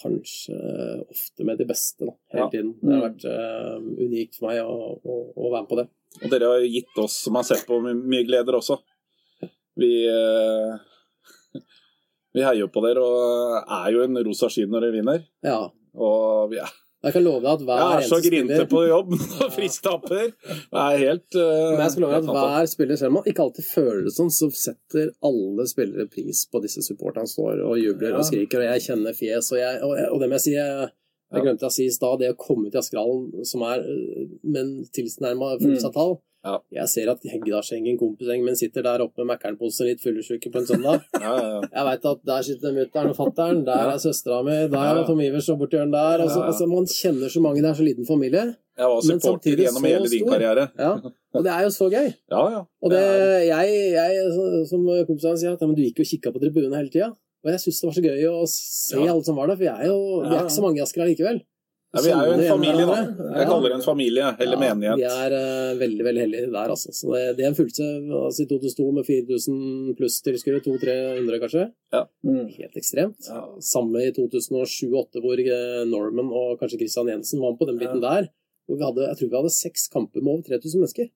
kanskje uh, ofte med de beste da, hele tiden. Det har vært eh, unikt for meg å, å, å være med på det. Og dere har gitt oss, som har sett på, mye gleder også. Vi, eh, [laughs] vi heier jo på dere og er jo en rosa sky når dere vinner. Ja. Og vi er, Jeg kan love deg at hver jeg er så grinte på jobb når [laughs] Frisk taper. Det er helt uh, Men jeg skal love deg at hver spiller, selv om man ikke alltid føler det sånn, så setter alle spillere pris på disse supporterne står og jubler Ja. og skriker, og jeg kjenner fjes, og, jeg, og, og det må jeg si jeg, jeg glemte å si i stad, det å komme ut i Askerhallen som er øh, med en tilnærma fullsatt hall Ja. Jeg ser at Heggedalsgjengen, kompisgjengen min, sitter der oppe med Mækkern-posen litt fyllesyke på en søndag. [laughs] Ja, ja, ja. Jeg veit at der sitter mutter'n og fatter'n, der er søstera mi, der er Tom Ivers og borti hjørnet der. Altså, altså, man kjenner så mange, det er så liten familie. Jeg var Men supporter gjennom hele din karriere. Ja. Og det er jo så gøy. Ja, ja. Og det, jeg, jeg, som kompisene sier, at men du gikk jo og kikka på tribunen hele tida. Og jeg syns det var så gøy å se alle som var der, for jeg er jo, vi er ikke så mange i Asker allikevel. Ja, vi er jo en familie, da. Jeg kaller det en familie, eller Ja, menighet. Vi er uh, veldig veldig heldige der, altså. Så det, det er en følelse altså, i 2002 med 4000 pluss tilskuere, 200-300 kanskje. Mm. Helt ekstremt. Ja. Samme i 2007-2008, hvor eh, Norman og kanskje Christian Jensen var med på den biten der. Hvor vi hadde, jeg tror vi hadde seks kamper med over 3000 mennesker.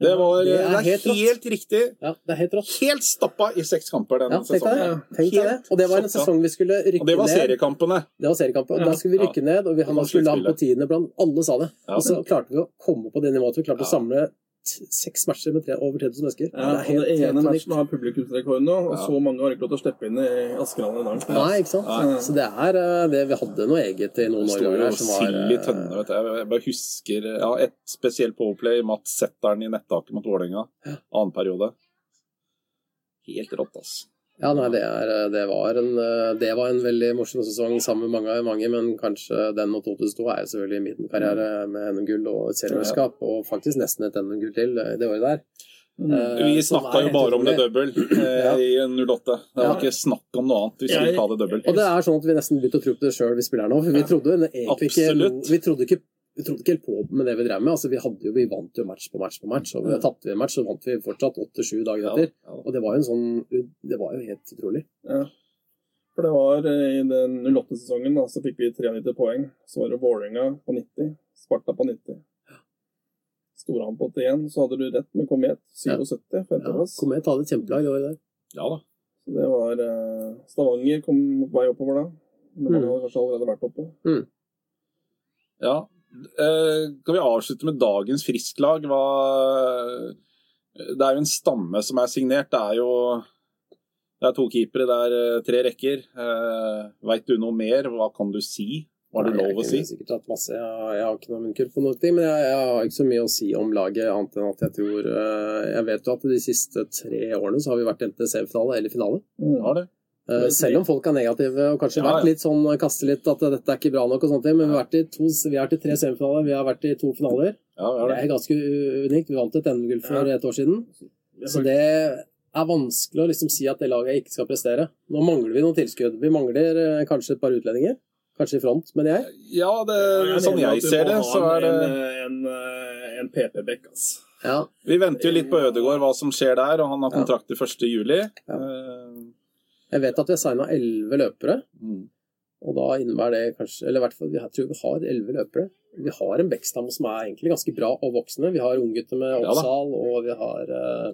Det, var, Det det er er, helt helt, riktig. Ja, Det er helt rått. Helt stappa i seks kamper denne Ja, tenk deg det. Det. Og det var en sesong vi skulle rykke ned. Og det var seriekampene. Det var seriekampen. Og Ja. da skulle vi rykke ned, og vi, Det han skulle land på tiende blant Alle sa det. Ja. Og så klarte vi å komme på det nivået at vi klarte å samle seks matcher med tre, over 3000 mennesker. Ja, og det ene matchen har publikumsrekord nå, og Ja. så mange har ikke lov til å slippe inn i Askerhallen i dag. Nei, ikke sant? Ja. Så det er eh, det Vi hadde noe eget i noen Det år jo som var sild i eh, tønne. vet du. Jeg bare husker ja, et spesielt powerplay. Mats setter den i nettaket mot Vålerenga. Annen periode. Helt rått, altså. Ja, nei, det, er, eh, det, var en, eh, det var en veldig morsom sesong sammen med mange, mange men kanskje den og 2002 er selvfølgelig min karriere med NM-gull og et seriemesterskap, og faktisk nesten et NM-gull til eh, det året der. Mm. Eh, Vi snakka jo bare om det double eh, [clears throat] Ja. i 08. Det var Ja. ikke snakk om noe annet. Vi skulle ta det double. Og det er sånn at vi nesten begynte å tro på det sjøl, vi spiller nå. For vi Ja, trodde ikke. Vi trodde ikke, vi trodde ikke helt på med det vi drev med. Altså, vi, jo, vi vant jo match på match på match, og vi tapte vi en match, så vant vi fortsatt 8-7 dager etter. ja. Og det var jo en sånn Det var jo helt utrolig. Ja. For det var eh, i den 08-sesongen da, så fikk vi 93 poeng. Så var det Vålerenga på 90, Sparta på 90. Storhamn på 81, så hadde du rett med Komet, 77, Ja, femteplass. Komet hadde kjempelag det året der. ja da. Så det var eh, Stavanger kom vei oppover da. Men Mm. hadde kanskje allerede vært oppe. Ja. Eh, kan vi avslutte med dagens frisklag? Hva Det er jo en stamme som er signert. Det er jo det er to keepere, det er eh, tre rekker. Eh, Veit du noe mer? Hva kan du si Var det Nei, lov å si? Jeg kunne sikkert hatt masse. Jeg, har- jeg har ikke noe munnkurv på noe, men jeg, jeg har ikke så mye å si om laget, annet enn at jeg tror eh, Jeg vet jo at de siste tre årene så har vi vært enten semifinale eller finale. Ja, det. Eh, Selv om folk er negative og kanskje Ja, ja. vært litt sånn kaster litt at dette er ikke bra nok og sånne ting, men vi har vært i, to, vi har vært i tre semifinaler, vi har vært i to finaler. Ja, ja, Det det. er ganske unikt. Vi vant et NM-gull for Ja. et år siden. Så det er vanskelig å liksom si at det laget ikke skal prestere. Nå mangler vi noen tilskudd. Vi mangler eh, kanskje et par utlendinger. Kanskje i front, mener jeg. Ja, det, Jeg sånn jeg ser det, så er det En, en, en, en PP-bekk, altså. Ja. Vi venter jo litt på Ødegaard, hva som skjer der, og han har kontrakt til 1. juli. Ja. Jeg vet at vi har signa elleve løpere. mm. Og da innebærer det kanskje Eller i hvert fall, jeg tror vi har elleve løpere. Vi har en Bekstam som er egentlig ganske bra og voksne. Vi har unggutter med Ja og vi har uh,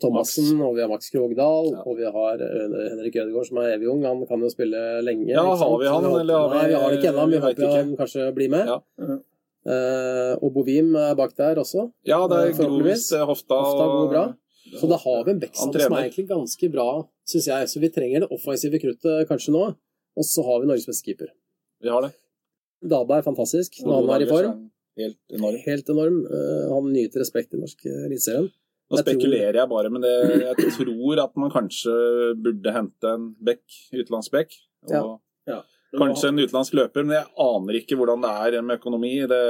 Thomassen, og vi har Max Krogdal, Ja. og vi har eh, Henrik Ødegaard som er evig ung. Han kan jo spille lenge. Ja, har vi han, eller har vi- Nei, vi har det ikke ennå. men Vi håper han kanskje blir med. Ja. Eh, og Bovim er bak der også. Ja, det er. Grovis, Hofta Hofta går bra. Så da har vi en Han som er egentlig ganske bra, syns jeg. Så vi trenger det offensive kruttet kanskje nå. Og så har vi Norges beste keeper. Vi har det. Daba er fantastisk når han er i form. Helt enorm. Helt enorm. Eh, Han nyter respekt i norsk eh, eliteserien. Nå spekulerer jeg bare, men det, jeg tror at man kanskje burde hente en bekk, utenlandsbekk. Og Ja. Kanskje en utenlandsk løper, men jeg aner ikke hvordan det er med økonomi. Det,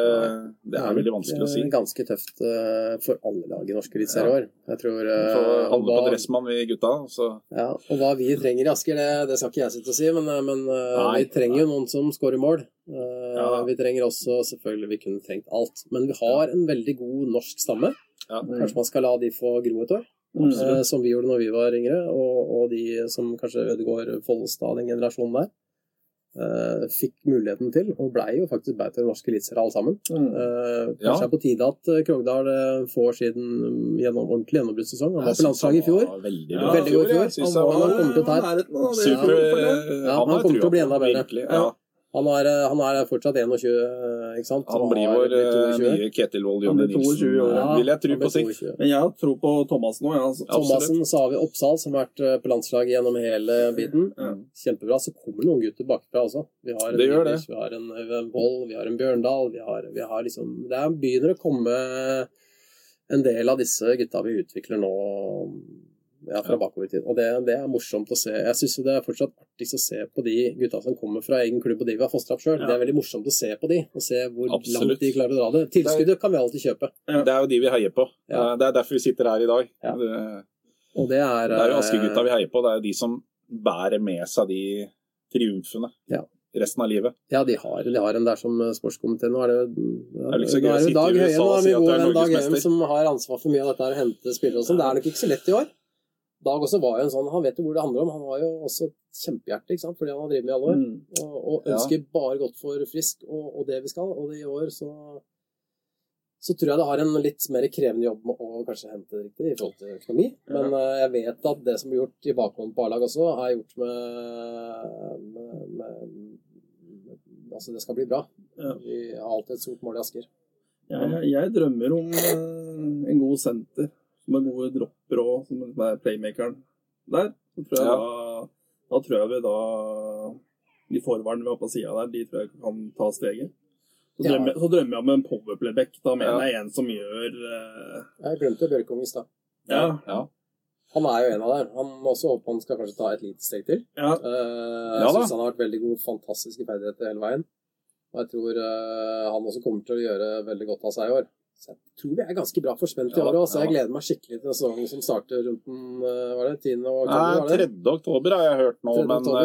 det er veldig vanskelig å si. Ganske tøft eh, for alle lag i norsk eliteserie i år. Jeg tror eh, For alle på Dressmann, vi gutta. Så Ja, og hva vi trenger i Asker, det, det skal ikke jeg sitte og si, men, eh, men eh, vi trenger jo noen som skårer mål. Eh. Vi trenger også selvfølgelig Vi kunne trengt alt. Men vi har en veldig god norsk stamme. ja. Kanskje man skal la de få gro et år, eh, som vi gjorde når vi var yngre. Og, og de som kanskje Ødegaard, Follestad, den generasjonen der, eh, fikk muligheten til, og blei jo faktisk bauter i norsk eliteserie alle sammen. Mm. Ja. kanskje det er på tide at eh, Krogdal får sin mm, gjennom, ordentlig gjennombruddssesong. Han var på landslaget i fjor. Veldig Ja, bra. veldig god i fjor. Han han. Ja, for det. eh, Ja, han kommer til å bli enda bedre. virkelig. Ja. Ja. Han er, eh, han er fortsatt 21, ikke sant? Han blir vår eh, 22. nye Ketil Wold Han Jonny blir Nilsen, 22 år. eh, vil jeg tro på sikt. Men jeg har tro på Thomas nå. Ja. Ja. Thomassen, så har vi Oppsal, som har vært eh, på landslaget gjennom hele biten. Ja. Kjempebra. Så kommer noen gutter bakfra også. Vi har en Det gjør det. vi har en Wold, vi har en Bjørndal. Vi har, vi har liksom Det er, begynner å komme en del av disse gutta vi utvikler nå ja, fra bakover i tid. Og det, det er morsomt å se. Jeg syns det er fortsatt artigst å se på de gutta som kommer fra egen klubb, og de vi har fostra opp sjøl. Ja. Det er veldig morsomt å se på de, og se hvor Absolutt. langt de klarer å dra det. Tilskuddet kan vi alltid kjøpe. Det er jo de vi heier på. Eh, Det er derfor vi sitter her i dag. Det, Og det er det er jo eh, Askegutta vi heier på. Det er jo de som bærer med seg de triumfene Ja. resten av livet. Ja, de har, de har en der som sportskomité. Nå er det, ja, Det er det Dag i Høie, USA nå og si min at du gode venn Dag Høien som har ansvar for mye av dette her, å hente spillere og sånn. Det er nok ikke så lett i år. Dag også var jo en sånn, Han vet jo hvor det handler om. Han har jo også kjempehjerte, ikke sant? fordi han har drevet med i alle år. Mm. Og, og Ja. ønsker bare godt for Frisk og, og det vi skal. Og i år så så tror jeg det har en litt mer krevende jobb med å kanskje hente det riktig i forhold til økonomi. Men uh, jeg vet at det som blir gjort i bakhånd på A-lag også, er gjort med, med, med, med Altså, det skal bli bra. Ja. Vi har alltid et stort mål i Asker. Jeg, jeg, jeg drømmer om uh, en god senter med gode dropper og som er playmakeren der. Så tror jeg Ja. da, da tror jeg vi da De forvardene vi har på sida der, de tror jeg kan ta steget. Så Ja. drømmer, så drømmer jeg om en powerplayback. Da mener Ja. jeg en som gjør uh... Jeg glemte Bjørkong i stad. Ja. Ja. Han er jo en av dem. Han må også håpe han skal kanskje ta et lite steg til. ja. Uh, jeg ja, syns han har vært veldig god, fantastiske ferdigheter hele veien. Og jeg tror uh, han også kommer til å gjøre veldig godt av seg i år. Så jeg tror vi er ganske bra forspent i Ja, år òg, så jeg gleder meg skikkelig til sesongen som starter rundt den eh, var det, 10. oktober. Nei, var 3. oktober har jeg hørt nå, men ja,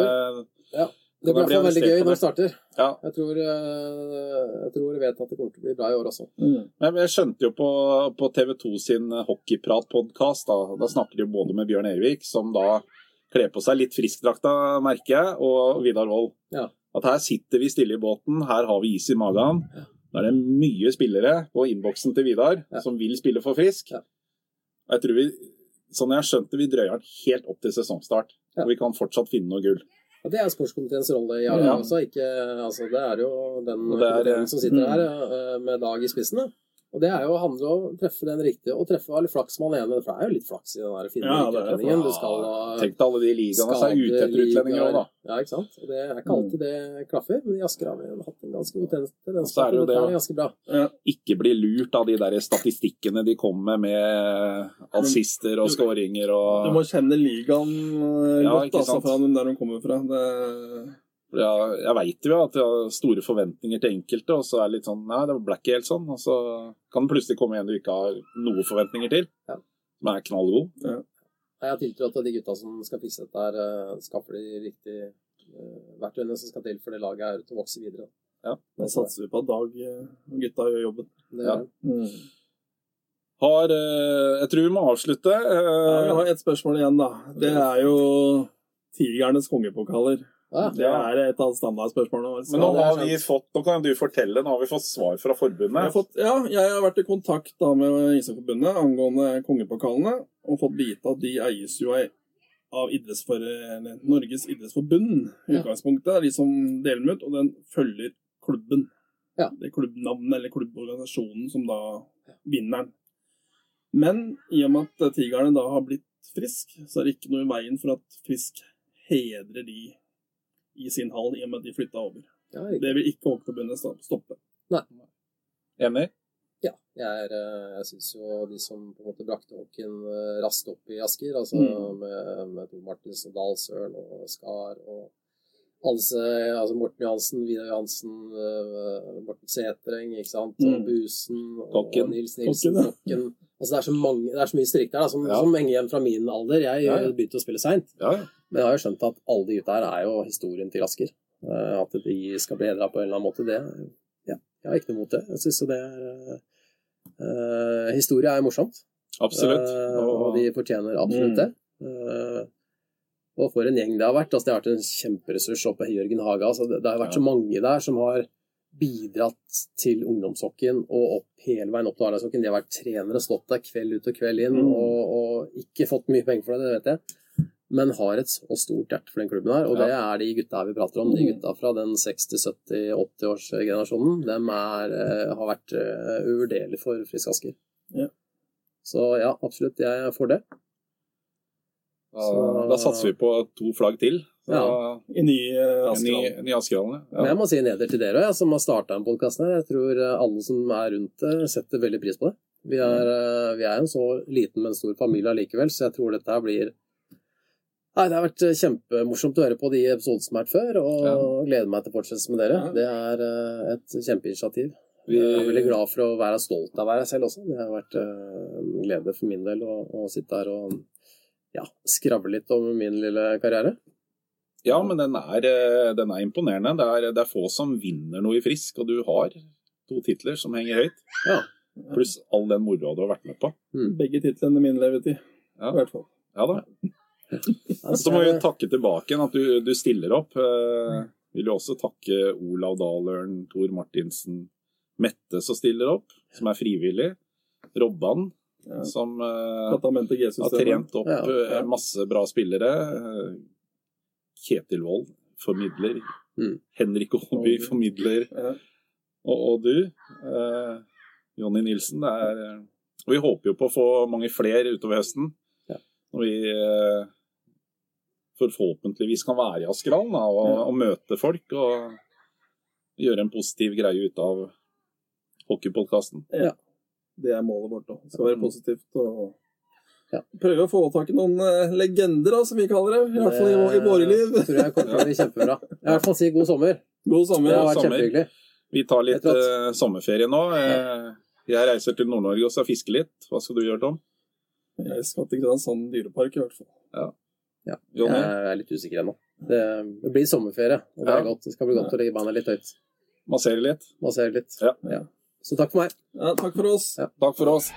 eh, Det blir i hvert fall veldig gøy når det starter. ja. Jeg tror, eh, jeg tror jeg vet at det kommer til å bli bra i år også. Mm. Men jeg skjønte jo på, på TV 2 sin hockeyprat-podkast, da, da snakker de jo både med Bjørn Ervik, som da kler på seg litt friskdrakta, merker jeg, og Vidar Wold. Ja. At her sitter vi stille i båten, her har vi is i magen. Ja. Da er det mye spillere på innboksen til Vidar Ja. som vil spille for Frisk. Ja. Og jeg tror vi, sånn jeg skjønte, vi drøyer den helt opp til sesongstart. Ja. Og vi kan fortsatt finne noe gull. Ja, Det er sportskomiteens rolle i A-laget Ja. også. Ikke, altså, det er jo den er, som sitter mm. her eh, med Dag i spissen. da. Og det er jo, handle om å treffe den riktige, og treffe eller flaks med han ene. For det er jo litt flaks i den der finne Ja, ja, utlendingen. Du skal ha Tenk deg alle de ligaene som er ute etter utlendinger òg, da. Ja, ikke sant. Og det er ikke alltid det klaffer, men i Asker har vi hatt en ganske god tjeneste. den. Så er det jo det, er ganske bra. Ja. Ikke bli lurt av de der statistikkene de kommer med med assister og skåringer og Du må kjenne ligaen godt, Ja, godt, ikke altså, fra den der de kommer fra. Det, ja, Jeg veit jo at jeg har store forventninger til enkelte, og så er det litt sånn Nei, det ble ikke helt sånn. Og så kan det plutselig komme en du ikke har noe forventninger til, Ja. som er knallgod. Jeg har tiltro til at de gutta som skal fikse dette, her, eh, skaffer de riktige uh, verktøyene som skal til for det laget her til å vokse videre. da satser vi på at Dag eh, og gutta gjør jobben. Det, Ja. Mm. Har eh, Jeg tror vi må avslutte. Ja, vi eh, har ett spørsmål igjen, da. Det er jo Tigernes kongepokaler. Ja, Det er et av standardspørsmålene våre. Men nå, har vi fått, nå kan du fortelle, nå har vi fått svar fra Jeg forbundet. fått, ja, jeg har vært i kontakt da med Ishockeyforbundet angående kongepokalene, og fått vite at de eies jo av- idrettsfor, eller Norges idrettsforbund i utgangspunktet. Er de som deler dem ut, og den følger klubben. Ja. Det er klubbnavnet eller klubborganisasjonen som da vinner den. Men i og med at Tigerne da har blitt frisk, så er det ikke noe i veien for at Frisk hedrer de i sin hall, i og med at de flytta over. ja. Det vil ikke Hockeyforbundet stoppe. Nei. Enig? Ja, jeg, er, eh, jeg syns jo de som på en måte brakte hockeyen eh, raskt opp i Asker, altså Mm. med, med Tor Martinsen, Dalsøren og Skar og alle altså Morten Johansen, Vidar Johansen, eh, Morten Sætreng, ikke sant, og Mm. Busen og Nils Nilsen, Kokken, ja. Kokken. Altså det er så mange, det er så mye strikk der da, som, Ja. som henger igjen fra min alder. Jeg Ja, ja. begynte å spille seint, Ja, ja. Men jeg har jo skjønt at alle de gutta her er jo historien til Asker. Eh, At de skal bli hedra på en eller annen måte, det ja, jeg har ikke noe mot det. Jeg syns det er uh, Historie er morsomt, Absolutt. Uh, og de fortjener absolutt Mm. det. Uh, og for en gjeng det har vært. altså Det har vært en kjemperessurs oppe i Jørgen Haga. Altså det, det har vært så mange der som har bidratt til ungdomshockeyen og opp hele veien opp til A-lagshockeyen. De har vært trenere, stått der kveld ut og kveld inn Mm. og, og ikke fått mye penger for det, det vet jeg. Men har et så stort hjerte for den klubben her, og Ja. det er de gutta her vi prater om. De gutta fra den 60-70-80-årsgenerasjonen, dem er, eh, har vært uh, uvurderlige for Frisk Asker. Ja. Så ja, absolutt, jeg er for det. Da, Så- da satser vi på to flagg til. Ja. I ny uh, En ny, ny Askerhallen. Men Ja. jeg må si en heder til dere også, som har starta en podkast her. Jeg tror eh, alle som er rundt det, setter veldig pris på det. Vi er, eh, vi er en så liten, men stor familie allikevel, så jeg tror dette her blir Nei, Det har vært eh, kjempemorsomt å høre på de episodene som har vært før, og gleder meg til å fortsette med dere. Ja. Det er eh, et kjempeinitiativ. Vi, Jeg er veldig glad for å være stolt av å være selv også. Det har vært eh, en glede for min del å, å sitte her og ja, skravle litt om min lille karriere. ja, men den er, den er imponerende. Det er, det er få som vinner noe i Frisk, og du har to titler som henger høyt. Ja. Pluss all den moroa du har vært med på. Begge titlene min levetid, Ja, i hvert fall. ja da. Så må vi takke tilbake igjen at du, du stiller opp. Eh, vil jo også takke Olav Dalørn, Tor Martinsen, Mette som stiller opp, som er frivillig. Robban, Ja. som eh, har trent opp Ja, eh, ja. masse bra spillere. Kjetil Wold formidler. Mm. Henrik Aaby formidler. Og, og du, eh, Jonny Nilsen. Det er, og vi håper jo på å få mange flere utover høsten. Når vi eh, forhåpentligvis kan være i Askerhallen og, og møte folk. Og gjøre en positiv greie ut av hockeypodkasten. Det er målet vårt òg. Det skal være Mm. positivt. og Ja. Prøve å få tak i noen eh, legender, da, som vi kaller det. I hvert fall i, i våre liv. Det tror jeg kommer til å bli kjempebra. Jeg vil i hvert fall si god sommer. God sommer. Det har vært kjempehyggelig. Vi tar litt eh, sommerferie nå. Eh, jeg reiser til Nord-Norge og skal fiske litt. Hva skal du gjøre, Tom? Jeg skal til Kristiansand dyrepark, i hvert fall. Jonny? Jeg er litt usikker ennå. Det, det blir sommerferie, og det Ja. Det skal bli godt å legge beina litt høyt. Massere litt? Massere litt. Ja. Så takk for meg. Ja, takk for oss. Ja. Takk for oss.